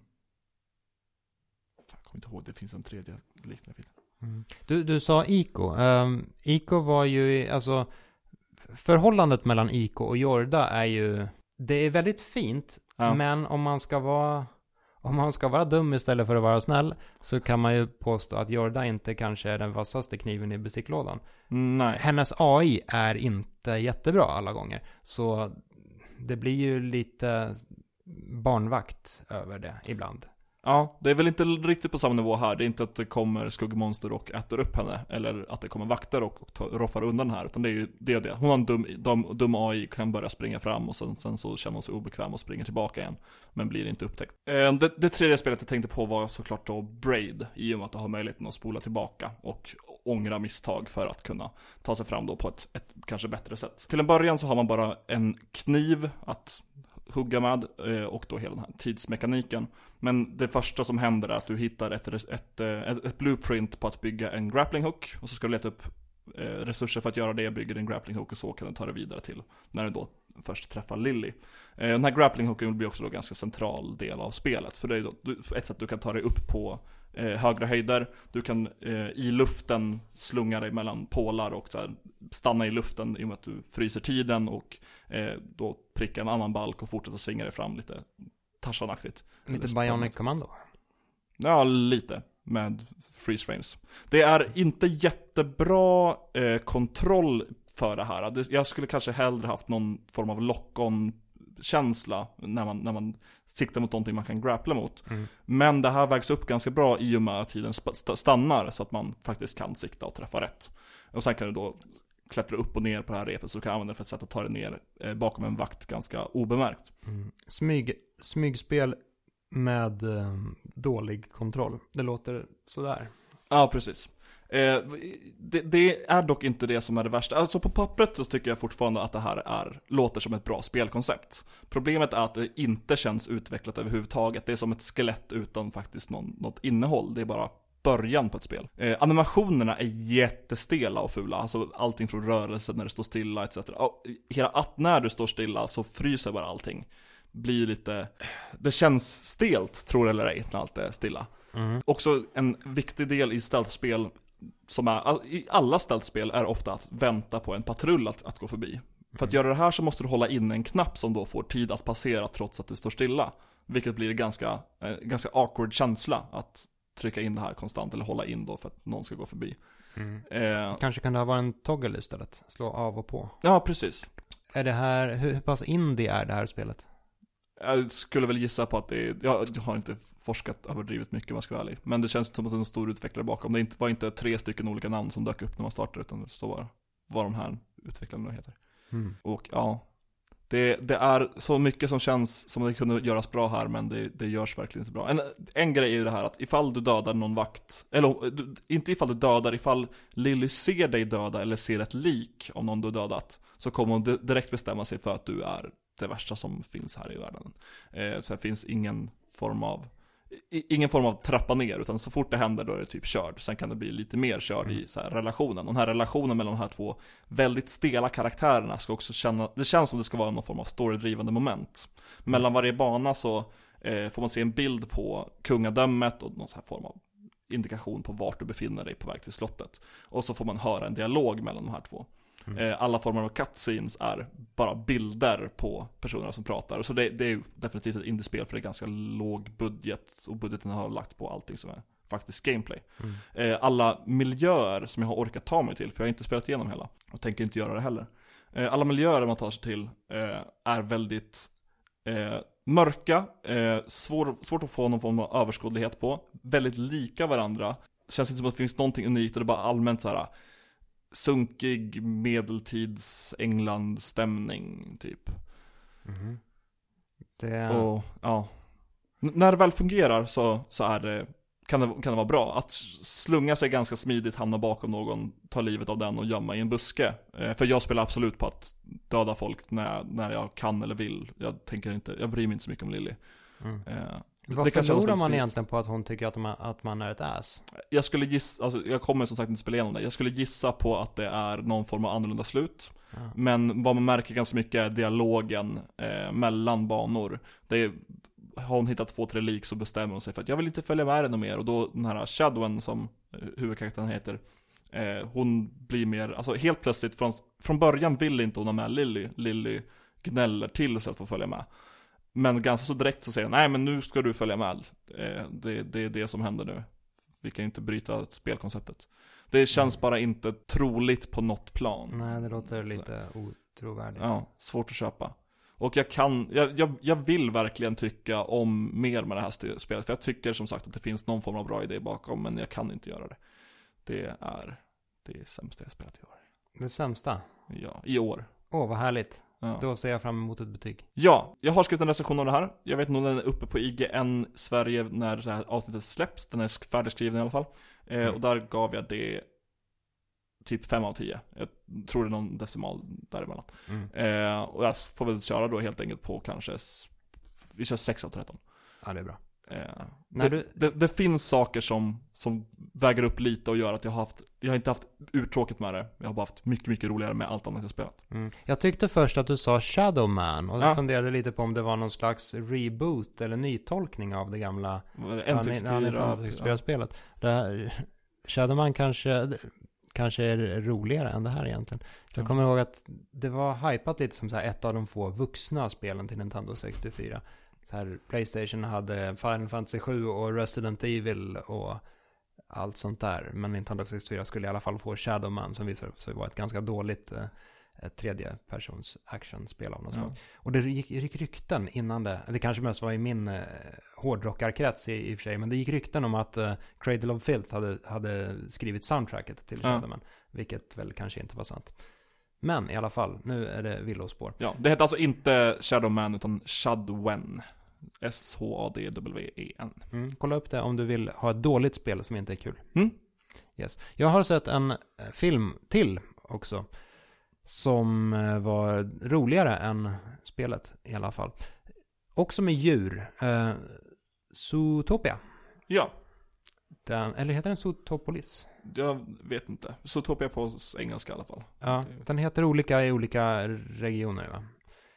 Fan, jag kommer inte ihåg, det finns en tredje liknande vid Mm. Du, du sa Ico. Um, Ico var ju, alltså, förhållandet mellan Ico och Jorda är ju, det är väldigt fint, Ja. men om man ska vara, om man ska vara dum istället för att vara snäll, så kan man ju påstå att Jorda inte kanske är den vassaste kniven i besticklådan. Nej Hennes AI är inte jättebra alla gånger, så det blir ju lite barnvakt över det ibland. Ja, det är väl inte riktigt på samma nivå här. Det är inte att det kommer skuggmonster och äter upp henne. Eller att det kommer vakter och, och tar- roffar undan här. Utan det är ju det och det. Hon har en dum, dum, dum AI, kan börja springa fram och sen, sen så känner hon sig obekväm och springer tillbaka igen. Men blir inte upptäckt. Eh, Det, det tredje spelet jag tänkte på var såklart då Braid. I och med att du har möjligheten att spola tillbaka och ångra misstag för att kunna ta sig fram då på ett, ett kanske bättre sätt. Till en början så har man bara en kniv att hugga med eh, och då hela den här tidsmekaniken. Men det första som händer är att du hittar ett, ett, ett, ett blueprint på att bygga en grappling hook och så ska du leta upp eh, resurser för att göra det, bygger en grappling hook och så kan du ta det vidare till när du då först träffar Lilly. Den här grappling hooken blir också då ganska central del av spelet, för det är då ett sätt du kan ta dig upp på eh, högre höjder, du kan eh, i luften slunga dig mellan pålar och så här, stanna i luften i och med att du fryser tiden och eh, då pricka en annan balk och fortsätta svinga dig fram lite Tarzan-aktigt. Lite Eller Bionic Commando. Ja, lite. Med freeze frames. Det är inte jättebra eh, kontroll för det här. Jag skulle kanske hellre haft någon form av lock-on känsla när man, när man siktar mot någonting man kan grappla mot. Mm. Men det här vägs upp ganska bra i och med att tiden stannar så att man faktiskt kan sikta och träffa rätt. Och sen kan du då klättra upp och ner på det här repet så du kan använda det för ett sätt att ta dig ner eh, bakom en vakt ganska obemärkt. Mm. Smyg, smygspel med eh, dålig kontroll. Det låter sådär. Ja, precis. Eh, det, det är dock inte det som är det värsta. Alltså på pappret så tycker jag fortfarande att det här är, låter som ett bra spelkoncept. Problemet är att det inte känns utvecklat överhuvudtaget. Det är som ett skelett utan faktiskt någon, något innehåll. Det är bara början på ett spel. Eh, animationerna är jättestela och fula. Alltså allting från rörelse när du står stilla etc. Och hela att när du står stilla så fryser bara allting. Blir lite, det känns stelt, tror eller ej, när allt är stilla. Mm. Också en viktig del i stealthspel som är, i alla stealthspel är ofta att vänta på en patrull att, att gå förbi. För att göra det här så måste du hålla in en knapp som då får tid att passera trots att du står stilla. Vilket blir en ganska, eh, ganska awkward känsla att trycka in det här konstant eller hålla in då för att någon ska gå förbi. Mm. Eh, Kanske kan det ha varit en toggle istället. Slå av och på. ja, precis. Är det här, hur, hur pass indie är det här spelet? Jag skulle väl gissa på att det är, jag jag har inte forskat överdrivet mycket om jag ska vara ärlig. Men det känns som att det är en stor utvecklare bakom. Det var inte tre stycken olika namn som dök upp när man startade, utan det står bara vad de här utvecklarna nu heter. Mm. Och ja, det, det är så mycket som känns som att det kunde göras bra här, men det, det görs verkligen inte bra. En, en grej är ju det här att ifall du dödar någon vakt, eller du- inte ifall du dödar, ifall Lily ser dig döda eller ser ett lik av någon du dödat, så kommer hon di- direkt bestämma sig för att du är det värsta som finns här i världen. Eh, så det finns ingen form av Ingen form av trappa ner, utan så fort det händer då är det typ körd. Sen kan det bli lite mer körd i så här relationen. Och den här relationen mellan de här två väldigt stela karaktärerna ska också känna, det känns som det ska vara någon form av storydrivande moment. Mellan varje bana så eh, får man se en bild på kungadömet och någon så här form av indikation på vart du befinner dig på väg till slottet. Och så får man höra en dialog mellan de här två. Mm. Eh, alla former av cutscenes är bara bilder på personerna som pratar. Så det, det är ju definitivt ett indiespel för det är ganska låg budget och budgeten har lagt på allting som är faktiskt gameplay. Mm. Eh, alla miljöer som jag har orkat ta mig till, för jag har inte spelat igenom hela och tänker inte göra det heller. Eh, alla miljöer man tar sig till är väldigt mörka, svår, svårt att få någon form av överskådlighet på, väldigt lika varandra. Känns inte som att det finns någonting unikt och det är bara allmänt så här sunkig medeltids England-stämning typ. Mhm. Det... Och ja, N- när det väl fungerar så, så är det, kan, det, kan det vara bra. Att slunga sig ganska smidigt, hamna bakom någon, ta livet av den och gömma i en buske. Eh, för jag spelar absolut på att döda folk när, när jag kan eller vill. Jag tänker inte, jag bryr mig inte så mycket om Lily. Mm. Eh, Vad förlorar man egentligen på att hon tycker att man, att man är ett ass? Jag skulle gissa, alltså jag kommer som sagt inte spela igenom det. Jag skulle gissa på att det är någon form av annorlunda slut. Ja. Men vad man märker ganska mycket är dialogen eh, mellan banor. Det är, har hon hittat två, tre lik så bestämmer hon sig för att jag vill inte följa med henne mer. Och då den här Shadowen som eh, huvudkaraktären heter, eh, hon blir mer, alltså helt plötsligt från, från början vill inte hon ha med Lily. Lily gnäller till sig att få följa med. Men ganska så direkt så säger hon, nej men nu ska du följa med. Eh, det, det är det som händer nu. Vi kan inte bryta spelkonceptet. Det känns bara inte troligt på något plan. Nej, det låter lite otrovärdigt. Ja, svårt att köpa. Och jag kan, jag, jag, jag vill verkligen tycka om mer med det här spelet. För jag tycker som sagt att det finns någon form av bra idé bakom, men jag kan inte göra det. Det är det sämsta jag spelat i år. Det sämsta? Ja, i år. Åh, vad härligt. Ja. Då ser jag fram emot ett betyg. ja, jag har skrivit en recension av det här. Jag vet inte om den är uppe på IGN Sverige när det här avsnittet släpps. Den är sk- färdigskriven i alla fall. Eh, Mm. Och där gav jag det typ 5 av 10. Jag tror det är någon decimal däremellan. Mm. Eh, och jag får väl köra då helt enkelt på kanske, vi kör 6 av 13. Ja, det är bra. Eh, det, du- det, det finns saker som, som väger upp lite och gör att jag har haft, jag har inte haft urtråkigt med det. Jag har bara haft mycket, mycket roligare med allt annat jag spelat. Mm. Jag tyckte först att du sa Shadowman och Ja. jag funderade lite på om det var någon slags reboot eller nytolkning av det gamla Vad är det? ja, N64? Nintendo 64-spelet. Det här, Shadowman kanske, kanske är roligare än det här egentligen. Jag Ja. kommer ihåg att det var hypat lite som så här ett av de få vuxna spelen till Nintendo 64. Så här, Playstation hade Final Fantasy 7 och Resident Evil och allt sånt där. Men Nintendo 64 skulle i alla fall få Shadowman som visade sig vara ett ganska dåligt eh, tredje persons actionspel av något slag. Och det gick, gick rykten innan det, det kanske mest var i min eh, hårdrockarkrets i, i och för sig, men det gick rykten om att eh, Cradle of Filth hade, hade skrivit soundtracket till. Shadowman, vilket väl kanske inte var sant. Men i alla fall, nu är det villospår. Ja, det heter alltså inte Shadowman utan Shadwen. S-H-A-D-W-E-N. Mm, kolla upp det om du vill ha ett dåligt spel som inte är kul. Mm. Yes. Jag har sett en eh, film till också. Som eh, var roligare än spelet i alla fall. Också med djur. Eh, Zootopia. Ja, Den, eller heter den Zootopolis? jag vet inte. Zootopia på engelska i alla fall. Ja, den heter olika i olika regioner va?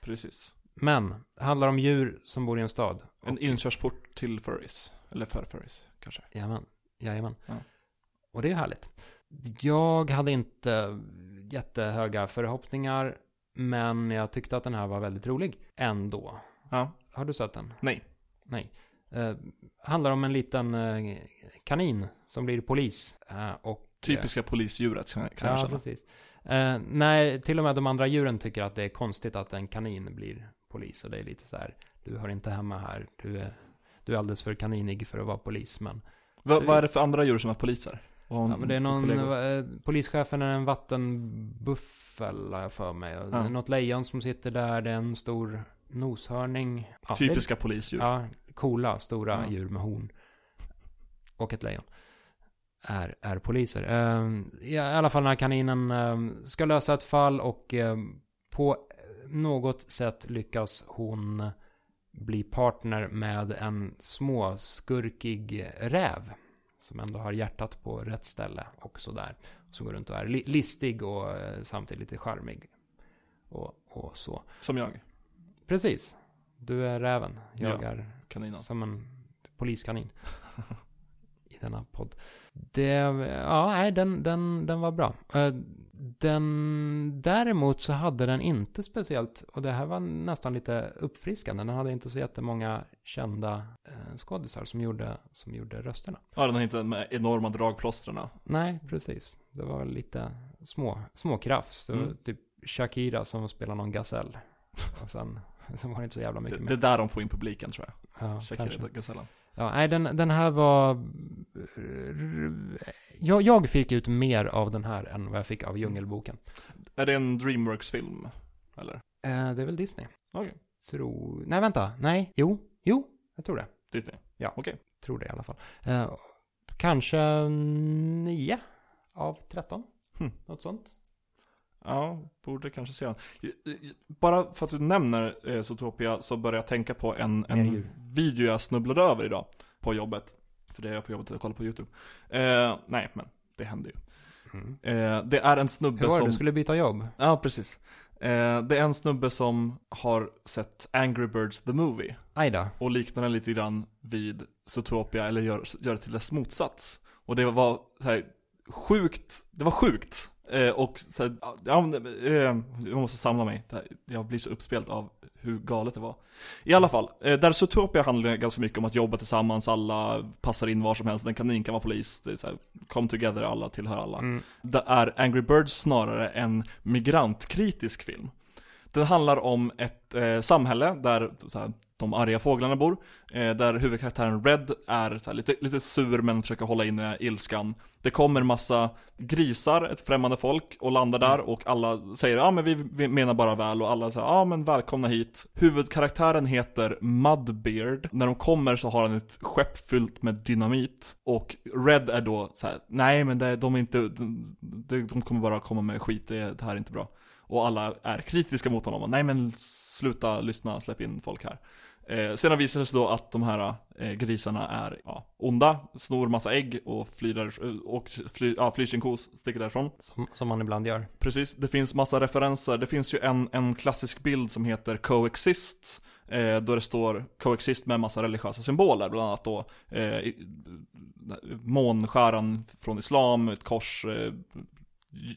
Precis. Men, handlar om djur som bor i en stad. En inkörsport till furries. Eller för furries, kanske. Jajamän, jajamän. Ja. Och det är härligt. Jag hade inte jättehöga förhoppningar, men jag tyckte att den här var väldigt rolig ändå. Ja. Har du sett den? Nej. Nej. Eh, handlar om en liten eh, kanin som blir polis. Eh, och, Typiska polisdjuret kan, kan jag ja, känna. precis. Eh, nej, till och med de andra djuren tycker att det är konstigt att en kanin blir polis. Och det är lite så här, du hör inte hemma här. Du är, du är alldeles för kaninig för att vara polis, men Va, vad är det för andra djur som är poliser? Ja, men det är någon, eh, polischefen är en vattenbuffel har jag för mig. Ja. Något lejon som sitter där, det är en stor noshörning. Ja, Typiska polisdjur. Det, ja, coola, stora Ja. djur med horn. Och ett lejon. Är, är poliser. Eh, I alla fall den här kaninen eh, ska lösa ett fall och eh, på något sätt lyckas hon bli partner med en småskurkig räv. Som ändå har hjärtat på rätt ställe och sådär. Som går runt och är li- listig och eh, samtidigt lite charmig. Och, och så. Som jag. Precis. Du är räven. Jag Ja. är Kaninen. som en poliskanin. I denna podd. Det, ja, nej, den, den, den var bra. Den, däremot så hade den inte speciellt, och det här var nästan lite uppfriskande, den hade inte så jättemånga kända eh, skådisar som gjorde, som gjorde rösterna. Ja, den har inte de enorma dragplåstren. Nej, precis. Det var lite små, små krafs. Det var Mm. typ Shakira som spelar någon gasell. Och sen, sen var det inte så jävla Det, mycket det är mer. där de får in publiken tror jag. Ja, Shakira kanske. Gazellen. Ja, nej, den, den här var... Jag, jag fick ut mer av den här än vad jag fick av Djungelboken. Är det en Dreamworks-film? Eller? Eh, det är väl Disney? Okej. Tror... Nej, vänta. Nej, jo, jo, jag tror det. Disney? Ja. Okej. Tror det i alla fall. Eh, kanske 9 av 13. Hmm. Något sånt. Ja, borde kanske se den. Bara för att du nämner eh, Zootopia så börjar jag tänka på en, en djur. video jag snubblade över idag på jobbet. För det är jag på jobbet att kolla på YouTube. Eh, nej, men det händer ju. Mm. Eh, det är en snubbe Hur var det? som... Du skulle byta jobb? Ja, precis. Eh, det är en snubbe som har sett Angry Birds the Movie. Aj då. Och liknar den lite grann vid Zootopia, eller gör, gör det till dess motsats. Och det var så här, sjukt, det var sjukt. Eh, och så ja, men, eh, jag måste samla mig. Jag blir så uppspelt av hur galet det var. I alla fall, eh, där Zootopia handlar ganska mycket om att jobba tillsammans, alla passar in var som helst, en kanin kan vara polis, det är så här, come together, alla tillhör alla. Mm. Det är Angry Birds snarare en migrantkritisk film. Den handlar om ett eh, samhälle där så här, de arga fåglarna bor, eh, där huvudkaraktären Red är lite, lite sur men försöker hålla inne ilskan. Det kommer massa grisar, ett främmande folk, och landar där och alla säger ja men vi, vi menar bara väl och alla säger ja men välkomna hit. Huvudkaraktären heter Mudbeard. När de kommer så har han ett skepp fyllt med dynamit och Red är då så här: nej men det, de är inte, de, de kommer bara komma med skit, det, det här är inte bra. Och alla är kritiska mot honom. Och, Nej men sluta lyssna, släpp in folk här. Eh, sedan visar det sig då att de här eh, grisarna är ja, onda, snor massa ägg och flyr, där, och fly, ja, flyr sin kos, sticker därifrån. Som, som man ibland gör. Precis, det finns massa referenser. Det finns ju en, en klassisk bild som heter Coexist. Eh, då det står Coexist med massa religiösa symboler, bland annat då eh, månskäran från Islam, ett kors, eh,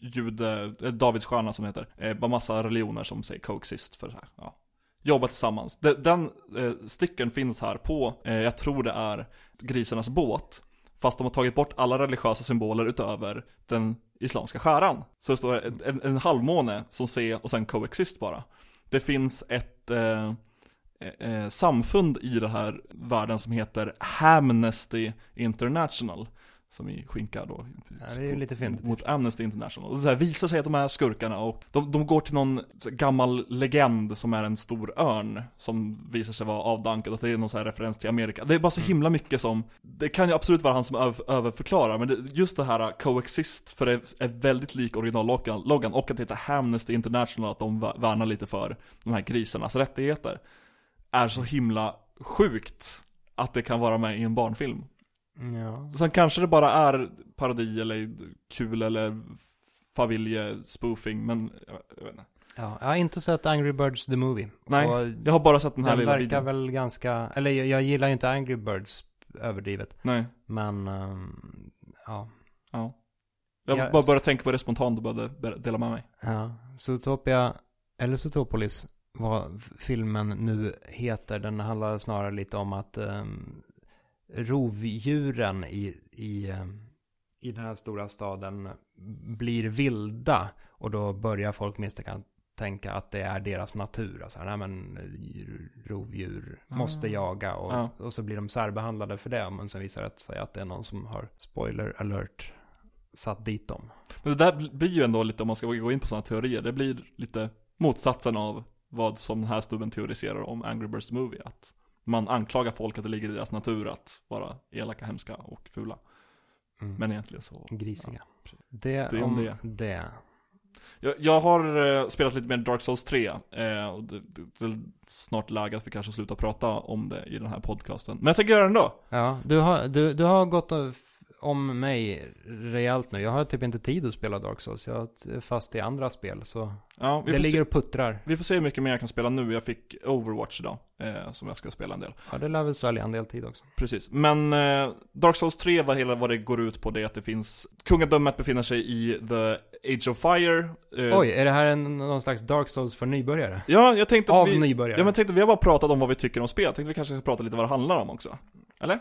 jude, eh, Davidsstjärna Davids stjärna som det heter. Eh, bara massa religioner som säger Coexist för så här, ja. Jobba tillsammans. De, den eh, stickern finns här på, eh, jag tror det är grisarnas båt. Fast de har tagit bort alla religiösa symboler utöver den islamska skäran. Så det står en, en, en halvmåne som C och sen coexist bara. Det finns ett eh, eh, eh samfund i den här världen som heter Amnesty International. Som i skinkar då. Ja, det. Mot Amnesty International. Och så här visar sig att de är skurkarna och de, de går till någon gammal legend som är en stor örn. Som visar sig vara avdankad, att det är någon så här referens till Amerika. Det är bara så Mm. himla mycket som, det kan ju absolut vara han som öv, överförklarar, men det, just det här coexist, för det är väldigt lik originalloggan, loggan, och att det heter Amnesty International, att de vä- värnar lite för de här grisarnas rättigheter. Är så himla sjukt att det kan vara med i en barnfilm. Ja. Sen kanske det bara är parodi eller kul eller familjespoofing, men jag, jag vet inte. ja. Jag har inte sett Angry Birds the Movie. Nej, Och Jag har bara sett den här den lilla verkar videon. väl ganska, eller jag, jag gillar ju inte Angry Birds överdrivet. Nej, Men, ehm, ja. ja. Jag Ja, bara började tänka på det spontant och började dela med mig. Ja, Zootopia, eller Zootopolis, vad filmen nu heter, den handlar snarare lite om att um, rovdjuren i, i, ehm, i den här stora staden blir vilda och då börjar folk misstänka tänka att det är deras natur. Alltså, nej men eh, rovdjur måste Ah. jaga och, Ja. och så blir de särbehandlade för det. Men sen visar det sig att det är någon som har, spoiler alert, satt dit dem. Men det där bl- blir ju ändå lite, om man ska gå in på sådana teorier, det blir lite motsatsen av vad som den här stubben teoriserar om Angry Birds Movie. Att man anklagar folk att det ligger i deras natur att vara elaka, hemska och fula. Mm. Men egentligen så Grisiga. precis. det, Det om det. det. Jag, jag har eh, spelat lite mer Dark Souls 3, eh, och det, det, är snart läge att vi kanske slutar prata om det i den här podcasten. Men jag tänker göra det ändå. Ja, du har, du, du har gått av- om mig rejält nu. Jag har typ inte tid att spela Dark Souls. Jag är fast i andra spel. Så Ja, det ligger se, och puttrar. vi får se hur mycket mer jag kan spela nu. Jag fick Overwatch idag, eh, som jag ska spela en del. Ja, det lär väl svälja en del tid också. Precis, men eh, Dark Souls 3, vad, hela, vad det går ut på det är att det finns Kungadömet befinner sig i The Age of Fire eh, Oj, är det här en, någon slags Dark Souls för nybörjare? Ja, jag tänkte att Av vi, nybörjare? Ja men jag tänkte, vi har bara pratat om vad vi tycker om spel, jag tänkte vi kanske ska prata lite vad det handlar om också Eller?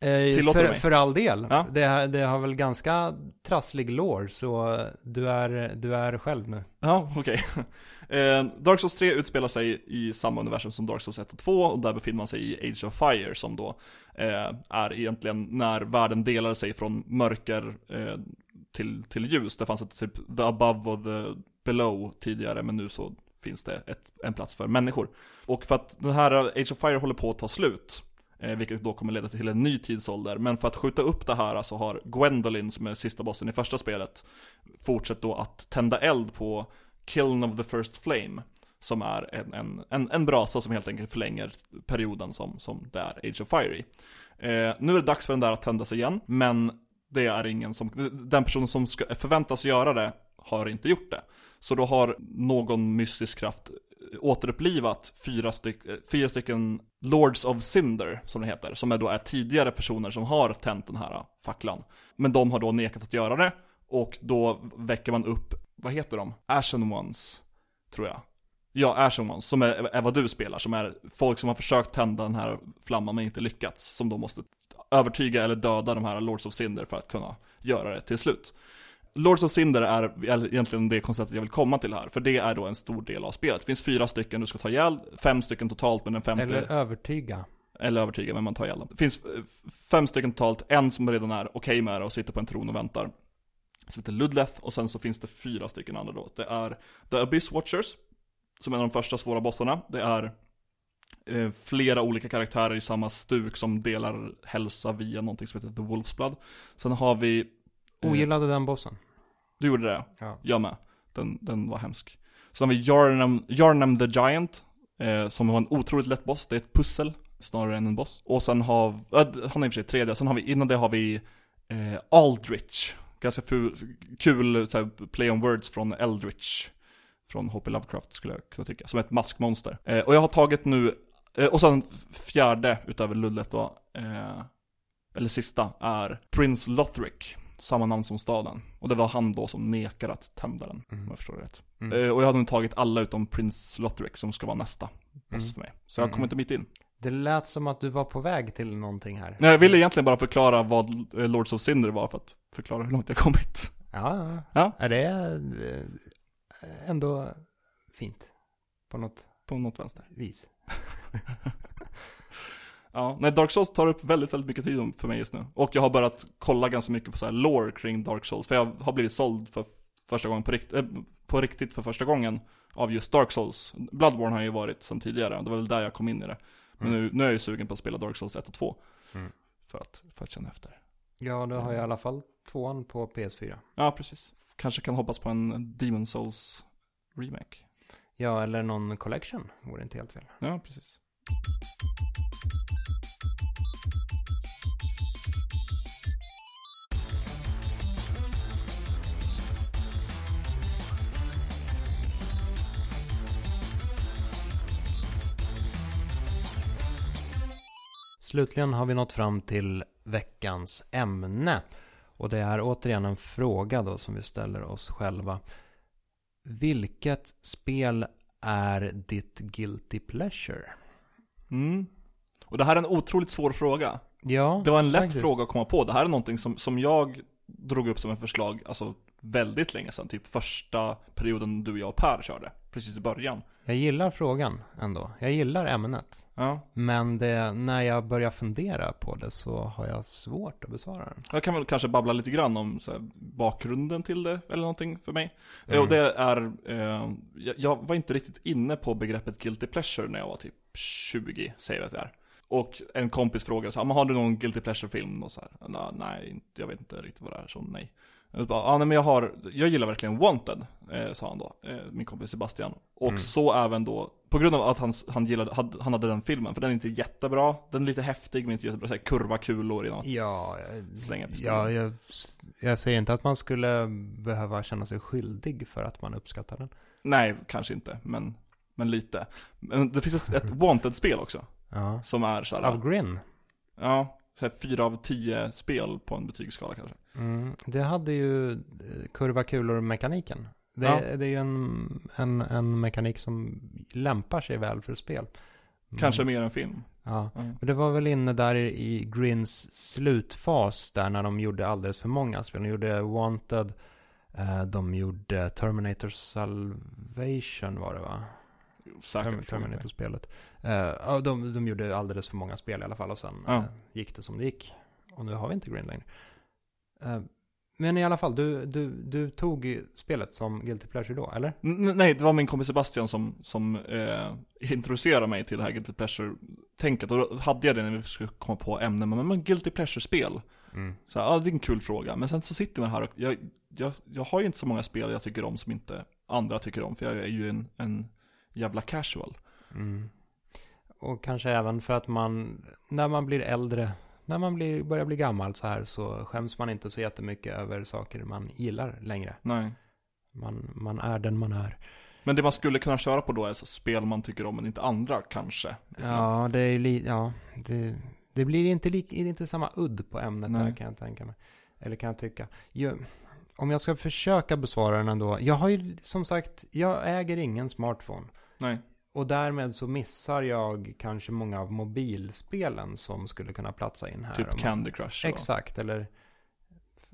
Eh, för, för all del. Ja. Det, har- det har väl ganska trasslig lore, så du är, du är själv nu. Ja, okej. eh, Dark Souls 3 utspelar sig i samma universum som Dark Souls 1 och 2 och där befinner man sig i Age of Fire som då eh, är egentligen när världen delade sig från mörker eh, till, till ljus. Det fanns ett typ the above och the below tidigare men nu så finns det ett, en plats för människor. Och för att den här Age of Fire håller på att ta slut Eh, vilket då kommer leda till en ny tidsålder. Men för att skjuta upp det här så har Gwendolyn, som är sista bossen i första spelet, fortsatt då att tända eld på Kiln of the First Flame. Som är en, en, en, en brasa som helt enkelt förlänger perioden som, som det är Age of Fire i. Eh, nu är det dags för den där att tändas igen, men det är ingen som, den personen som ska förväntas göra det har inte gjort det. Så då har någon mystisk kraft återupplivat fyra, styck, eh, fyra stycken Lords of Cinder, som det heter, som är då är tidigare personer som har tänt den här eh, facklan. Men de har då nekat att göra det, och då väcker man upp, vad heter de? Ashen Ones, tror jag. Ja, Ashen Ones, som är, är vad du spelar, som är folk som har försökt tända den här flamman men inte lyckats, som då måste övertyga eller döda de här Lords of Cinder för att kunna göra det till slut. Lords of Cinder är egentligen det konceptet jag vill komma till här, för det är då en stor del av spelet. Det finns fyra stycken du ska ta ihjäl, fem stycken totalt, men den femte... Eller övertyga. Eller övertyga, men man tar ihjäl dem. Det finns fem stycken totalt, en som redan är okej med det och sitter på en tron och väntar. Som heter Ludleth, och sen så finns det fyra stycken andra då. Det är The Abyss Watchers, som är en av de första svåra bossarna. Det är eh, flera olika karaktärer i samma stuk som delar hälsa via någonting som heter The Wolf's Blood. Sen har vi... eh, Ogillade den bossen. Du gjorde det? Ja. Jag med. Den, den var hemsk. Sen har vi Yarnam, Yarnam the Giant, eh, som var en otroligt lätt boss. Det är ett pussel, snarare än en boss. Och sen har, äh, han är i och för sig tredje, sen har vi, innan det har vi eh, Aldrich. Ganska ful, kul så här, play on words från Eldritch. Från H.P. Lovecraft skulle jag kunna tycka, som ett maskmonster. Eh, och jag har tagit nu, eh, och sen fjärde utöver Ludlet då, eh, eller sista, är Prince Lothric. Samma namn som staden. Och det var han då som nekar att tända den, om Mm. jag förstår det rätt. Mm. Eh, och jag hade nu tagit alla utom Prince Lothric som ska vara nästa boss Mm. för mig. Så jag Mm. kommer inte mitt in. Det lät som att du var på väg till någonting här. Nej, jag ville egentligen bara förklara vad eh, Lords of Cinder var för att förklara hur långt jag kommit. Ja, ja. Är det eh, ändå fint? På något På något vänster. vis. Ja, nej Dark Souls tar upp väldigt, väldigt mycket tid för mig just nu. Och jag har börjat kolla ganska mycket på så här lore kring Dark Souls. För jag har blivit såld för första gången på, rikt äh, på riktigt för första gången av just Dark Souls. Bloodborne har ju varit sedan tidigare, det var väl där jag kom in i det. Men nu, nu är jag ju sugen på att spela Dark Souls 1 och 2. Mm. För, att, för att känna efter. Ja, då har jag i alla fall tvåan på PS4. Ja, precis. Kanske kan hoppas på en Demon Souls remake. Ja, eller någon collection. Vore inte helt fel. Ja, precis. Slutligen har vi nått fram till veckans ämne. Och det är återigen en fråga då som vi ställer oss själva. Vilket spel är ditt guilty pleasure? Mm. Och det här är en otroligt svår fråga. Ja, Det var en lätt faktiskt. fråga att komma på. Det här är någonting som, som jag drog upp som ett förslag, alltså väldigt länge sedan. Typ första perioden du, jag och Per körde. Precis i början. Jag gillar frågan ändå. Jag gillar ämnet. Ja. Men det, när jag börjar fundera på det så har jag svårt att besvara den. Jag kan väl kanske babbla lite grann om här, bakgrunden till det, eller någonting för mig. Eh, Mm. Och det är, eh, jag, var inte riktigt inne på begreppet guilty pleasure när jag var typ 20, säger vi att jag är. Och en kompis frågade så här, "Men har du någon guilty pleasure-film? Och så här, "Nå, nej, jag vet inte riktigt vad det är, så nej. Bara, ah, nej men jag har, jag gillar verkligen Wanted, eh, sa han då, eh, min kompis Sebastian. Och Mm. så även då, på grund av att han, han gillade, hade, han hade den filmen, för den är inte jättebra, den är lite häftig men inte jättebra, så här, kurva kulor i något. Ja, Slänga pistolen. ja jag, jag säger inte att man skulle behöva känna sig skyldig för att man uppskattar den. Nej, kanske inte, men, men lite. Men det finns ett, ett Wanted-spel också, Ja. som är såhär, Av Grin. ja, så fyra av tio spel på en betygsskala kanske. Mm, det hade ju eh, kurva kulor-mekaniken. Det, Ja. det är ju en, en, en mekanik som lämpar sig väl för spel. Mm. Kanske mer än film. Ja. Ja. Och det var väl inne där i, i Grins slutfas där när de gjorde alldeles för många spel. De gjorde Wanted, eh, de gjorde Terminator Salvation var det va? Säkert. Terminator-spelet. Ja, de, de gjorde alldeles för många spel i alla fall och sen Ja. eh, gick det som det gick. Och nu har vi inte Green längre. Eh, men i alla fall, du, du, du tog spelet som Guilty Pleasure då, eller? N- nej, det var min kompis Sebastian som, som eh, introducerade mig till det här Guilty Pleasure-tänket. Och då hade jag det när vi skulle komma på ämnen, men, men Guilty Pleasure-spel. Mm. Så ja, det är en kul fråga. Men sen så sitter man här och jag, jag, jag har ju inte så många spel jag tycker om som inte andra tycker om. För jag är ju en, en jävla casual. Mm. Och kanske även för att man, när man blir äldre, när man blir, börjar bli gammal så här så skäms man inte så jättemycket över saker man gillar längre. Nej. Man, man är den man är. Men det man skulle kunna köra på då är så spel man tycker om men inte andra kanske. Ja, det är li, ja, det, det blir inte, lik, inte samma udd på ämnet Nej. där kan jag tänka mig. Eller kan jag tycka. Jag, om jag ska försöka besvara den ändå. Jag har ju som sagt, jag äger ingen smartphone. Nej. Och därmed så missar jag kanske många av mobilspelen som skulle kunna platsa in här. Typ man- Candy Crush. och- Exakt, eller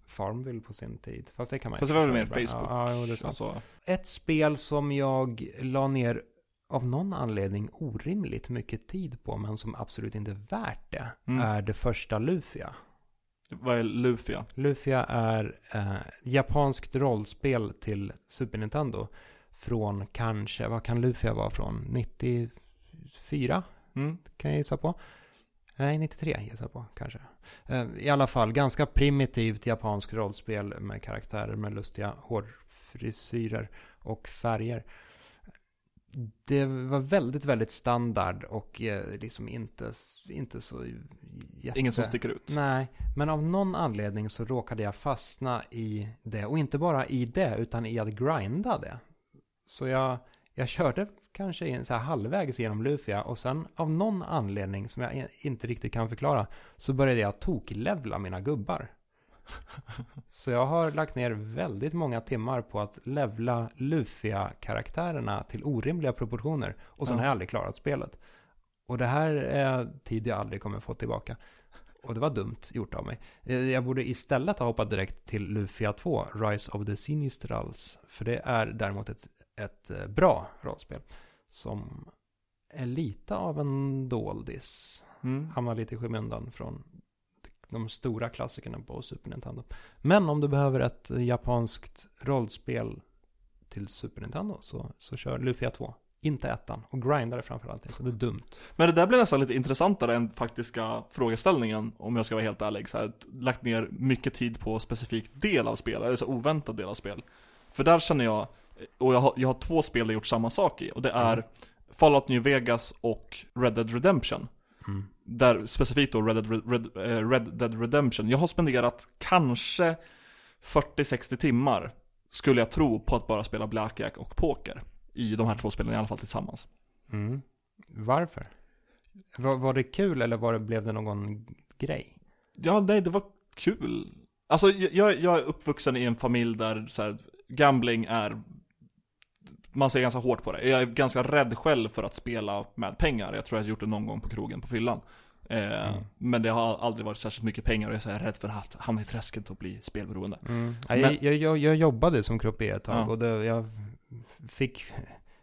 Farmville på sin tid. Fast det kan man Fast det var väl mer. Facebook. Ja, ja det är. Alltså, Ett spel som jag la ner av någon anledning orimligt mycket tid på, men som absolut inte är värt det, Mm. är det första Lufia. vad är Lufia? Lufia är eh, japanskt rollspel till Super Nintendo. Från kanske, vad kan Lufia vara från? 94? Mm. kan jag gissa på. Nej, 93 gissar jag på kanske. Eh, I alla fall, ganska primitivt japanskt rollspel med karaktärer med lustiga hårfrisyrer och färger. Det var väldigt, väldigt standard och eh, liksom inte, inte så jätte... Ingen som sticker ut. Nej, men av någon anledning så råkade jag fastna i det. Och inte bara i det, utan i att grinda det. Så jag, jag körde kanske in så här halvvägs genom Lufia och sen av någon anledning som jag inte riktigt kan förklara så började jag toklevla mina gubbar. Så jag har lagt ner väldigt många timmar på att levla Lufia-karaktärerna till orimliga proportioner. Och sen Ja. har jag aldrig klarat spelet. Och det här är tid jag aldrig kommer få tillbaka. Och det var dumt gjort av mig. Eh, Jag borde istället ha hoppat direkt till Lufia 2, Rise of the Sinistrals. För det är däremot ett, ett eh, bra rollspel. Som är lite av en doldis. Mm. Hamnar lite i skymundan från de stora klassikerna på Super Nintendo. Men om du behöver ett japanskt rollspel till Super Nintendo så, så kör Lufia 2. Inte ettan. Och grindar det framförallt inte. Det är dumt. Men det där blir nästan lite intressantare än faktiska frågeställningen, om jag ska vara helt ärlig. Så här, lagt ner mycket tid på specifik del av spel, eller så oväntad del av spel. För där känner jag, och jag har, jag har två spel jag gjort samma sak i, och det är Mm. Fallout New Vegas och Red Dead Redemption. Mm. Där specifikt då Red Dead, Red, eh, Red Dead Redemption. Jag har spenderat kanske 40-60 timmar, skulle jag tro, på att bara spela Blackjack och poker. I de här två spelen i alla fall tillsammans. Mm. Varför? Var, var det kul eller var det, blev det någon grej? Ja, nej, det var kul. Alltså, jag, jag är uppvuxen i en familj där så här, gambling är man ser ganska hårt på det. Jag är ganska rädd själv för att spela med pengar. Jag tror jag har gjort det någon gång på krogen på fyllan. Eh, Mm. Men det har aldrig varit särskilt mycket pengar och jag är så här rädd för att hamna i träsket och bli spelberoende. Mm. Men- jag, jag, jag, jag jobbade som croupier ett tag Ja. och det, jag fick,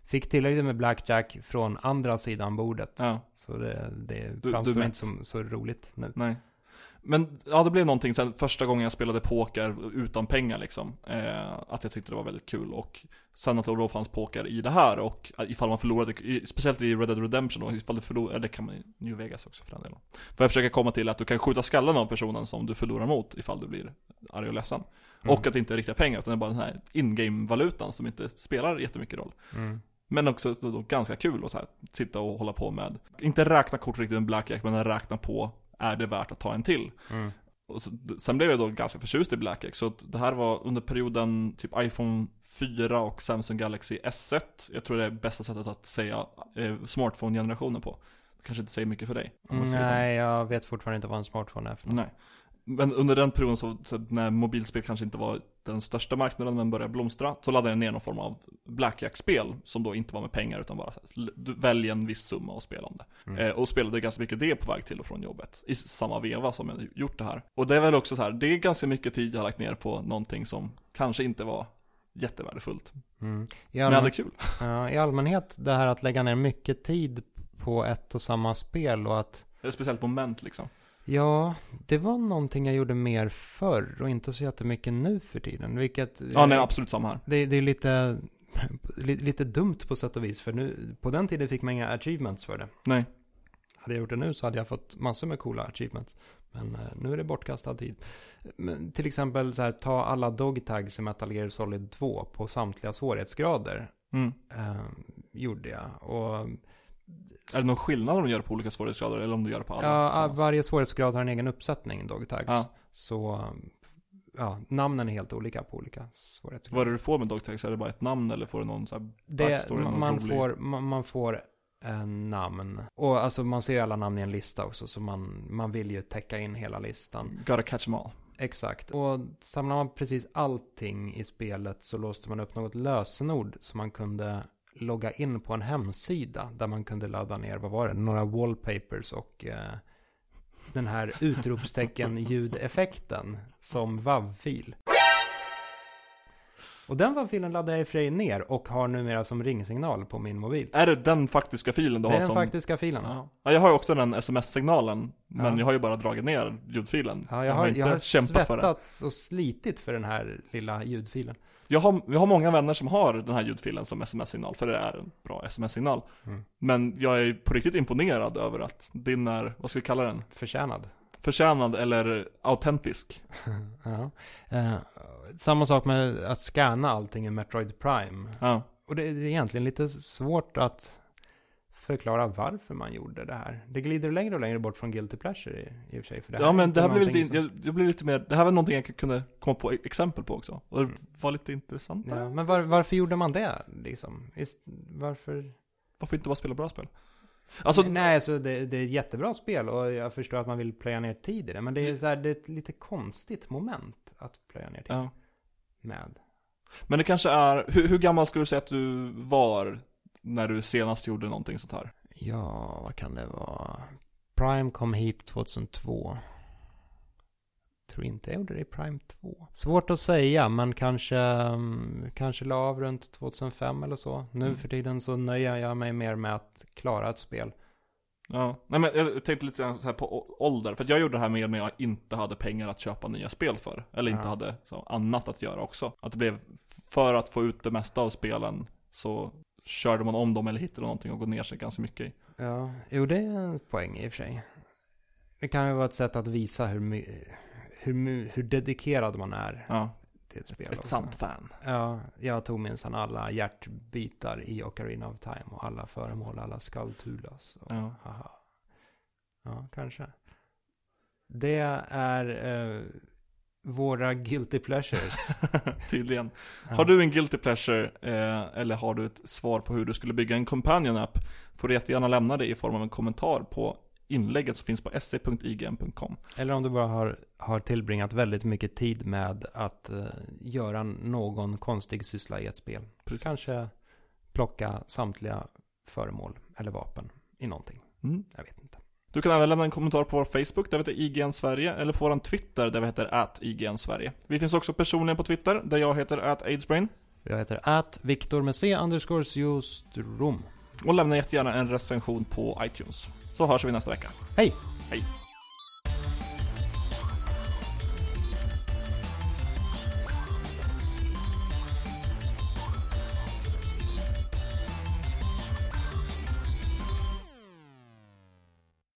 fick tillräckligt med blackjack från andra sidan bordet. Ja, Så det, det framstår inte som så roligt nu. nej. Men ja, det blev någonting sen första gången jag spelade poker utan pengar liksom. Eh, att jag tyckte det var väldigt kul och sen att det då fanns poker i det här och ifall man förlorade, i- speciellt i Red Dead Redemption och ifall du förlorar, eller det kan man i New Vegas också för den delen. För jag försöker komma till att du kan skjuta skallen av personen som du förlorar mot ifall du blir arg och ledsen. Mm. Och att det inte är riktiga pengar utan det är bara den här in-game-valutan som inte spelar jättemycket roll. Mm. Men också så då ganska kul att så här, sitta och hålla på med, inte räkna kort riktigt med Blackjack, men räkna på, är det värt att ta en till? Mm. Och så, sen blev jag då ganska förtjust i Blackjack, så det här var under perioden typ iPhone 4 och Samsung Galaxy S1. Jag tror det är bästa sättet att säga eh, smartphone-generationen på. Det kanske inte säger mycket för dig. Nej, jag vet fortfarande inte vad en smartphone är för något. Nej. Men under den perioden så, så när mobilspel kanske inte var den största marknaden men började blomstra, så laddade jag ner någon form av Blackjack-spel som då inte var med pengar utan bara välj en viss summa och spela om det. Mm. Eh, och spelade ganska mycket det på väg till och från jobbet, i samma veva som jag gjort det här. Och det är väl också så här, det är ganska mycket tid jag har lagt ner på någonting som kanske inte var jättevärdefullt. Mm. Men jag hade kul. ja, I allmänhet, det här att lägga ner mycket tid på ett och samma spel och att ett speciellt moment liksom. Ja, det var någonting jag gjorde mer förr och inte så jättemycket nu för tiden. Vilket... Ja, nej absolut samma här. Det, det är lite, lite, lite dumt på sätt och vis. För nu, på den tiden fick man inga achievements för det. Nej. Hade jag gjort det nu så hade jag fått massor med coola achievements. Men eh, nu är det bortkastad tid. Men, till exempel så här, ta alla dog tags i Metal Gear Solid 2 på samtliga svårighetsgrader. Mm. Eh, gjorde jag. Och... Är det någon skillnad om du gör det på olika svårighetsgrader eller om du gör det på alla? Ja, varje svårighetsgrad har en egen uppsättning dog tags. Ja. Så, ja, namnen är helt olika på olika svårighetsgrader. Vad är det du får med dogtags? Är det bara ett namn eller får du någon så här Det, backstory, man, man, får, man, man får en namn. Och alltså man ser ju alla namn i en lista också, så man, man vill ju täcka in hela listan. Gotta catch them all. Exakt. Och samlar man precis allting i spelet så låste man upp något lösenord som man kunde logga in på en hemsida där man kunde ladda ner, vad var det, några wallpapers och eh, den här utropstecken ljudeffekten som WAV-fil. Och den WAV-filen laddade jag i sig ner och har numera som ringsignal på min mobil. Är det den faktiska filen du Det är har den som... faktiska filen. Ja. ja, jag har ju också den sms-signalen, men Ja. jag har ju bara dragit ner ljudfilen. Ja, jag har, jag har kämpat för det. svettats och slitit för den här lilla ljudfilen. Jag har, jag har många vänner som har den här ljudfilen som sms-signal, för det är en bra sms-signal. Mm. Men jag är på riktigt imponerad över att din är, vad ska vi kalla den? Förtjänad. Förtjänad eller autentisk. ja. Eh, samma sak med att scanna allting i Metroid Prime. Ja. Och det är egentligen lite svårt att förklara varför man gjorde det här. Det glider längre och längre bort från Guilty Pleasure i, i och för sig. För det ja men det här blev lite, som- jag, jag blev lite mer, det här var någonting jag kunde komma på exempel på också. Och det Mm. var lite intressant. Ja, men var, varför gjorde man det liksom? Ist, varför? Varför inte bara spela bra spel? Alltså, Nej, alltså det, det är ett jättebra spel och jag förstår att man vill plöja ner tid i det. Men det är, så här, det är ett lite konstigt moment att plöja ner tid ja. med. Men det kanske är, hur, hur gammal skulle du säga att du var när du senast gjorde någonting sånt här? Ja, vad kan det vara? Prime kom hit 2002. Tror inte jag gjorde det i Prime 2. Svårt att säga, men kanske, mm, kanske la av runt 2005 eller så. Nu Mm. för tiden så nöjer jag mig mer med att klara ett spel. Ja, nej men jag tänkte lite grann så här på ålder, för jag gjorde det här mer när jag inte hade pengar att köpa nya spel för. Eller inte Ja. hade så, annat att göra också. Att det blev, för att få ut det mesta av spelen, så körde man om dem eller hittade någonting och gå ner sig ganska mycket i. Ja, jo det är en poäng i och för sig. Det kan ju vara ett sätt att visa hur, hur, hur dedikerad man är Ja, till ett spel. ett också. sant fan. Ja, jag tog minsann alla hjärtbitar i Ocarina of Time och alla föremål, alla skulltulas. Och, Ja. haha. ja, kanske. Det är eh, våra guilty pleasures. Tydligen. Har du en guilty pleasure, eh, eller har du ett svar på hur du skulle bygga en companion app, får du jättegärna lämna det i form av en kommentar på inlägget som finns på se.igm.com. Eller om du bara har, har tillbringat väldigt mycket tid med att eh, göra någon konstig syssla i ett spel. Precis. Kanske plocka samtliga föremål eller vapen i någonting. Mm. Jag vet inte. Du kan även lämna en kommentar på vår Facebook, där vi heter IGN Sverige, eller på vår Twitter, där vi heter at IGN Sverige. Vi finns också personligen på Twitter, där jag heter at aidsbrain. Jag heter att Viktor med C underscores just rom. Och lämna jättegärna en recension på iTunes. Så hörs vi nästa vecka. Hej! Hej!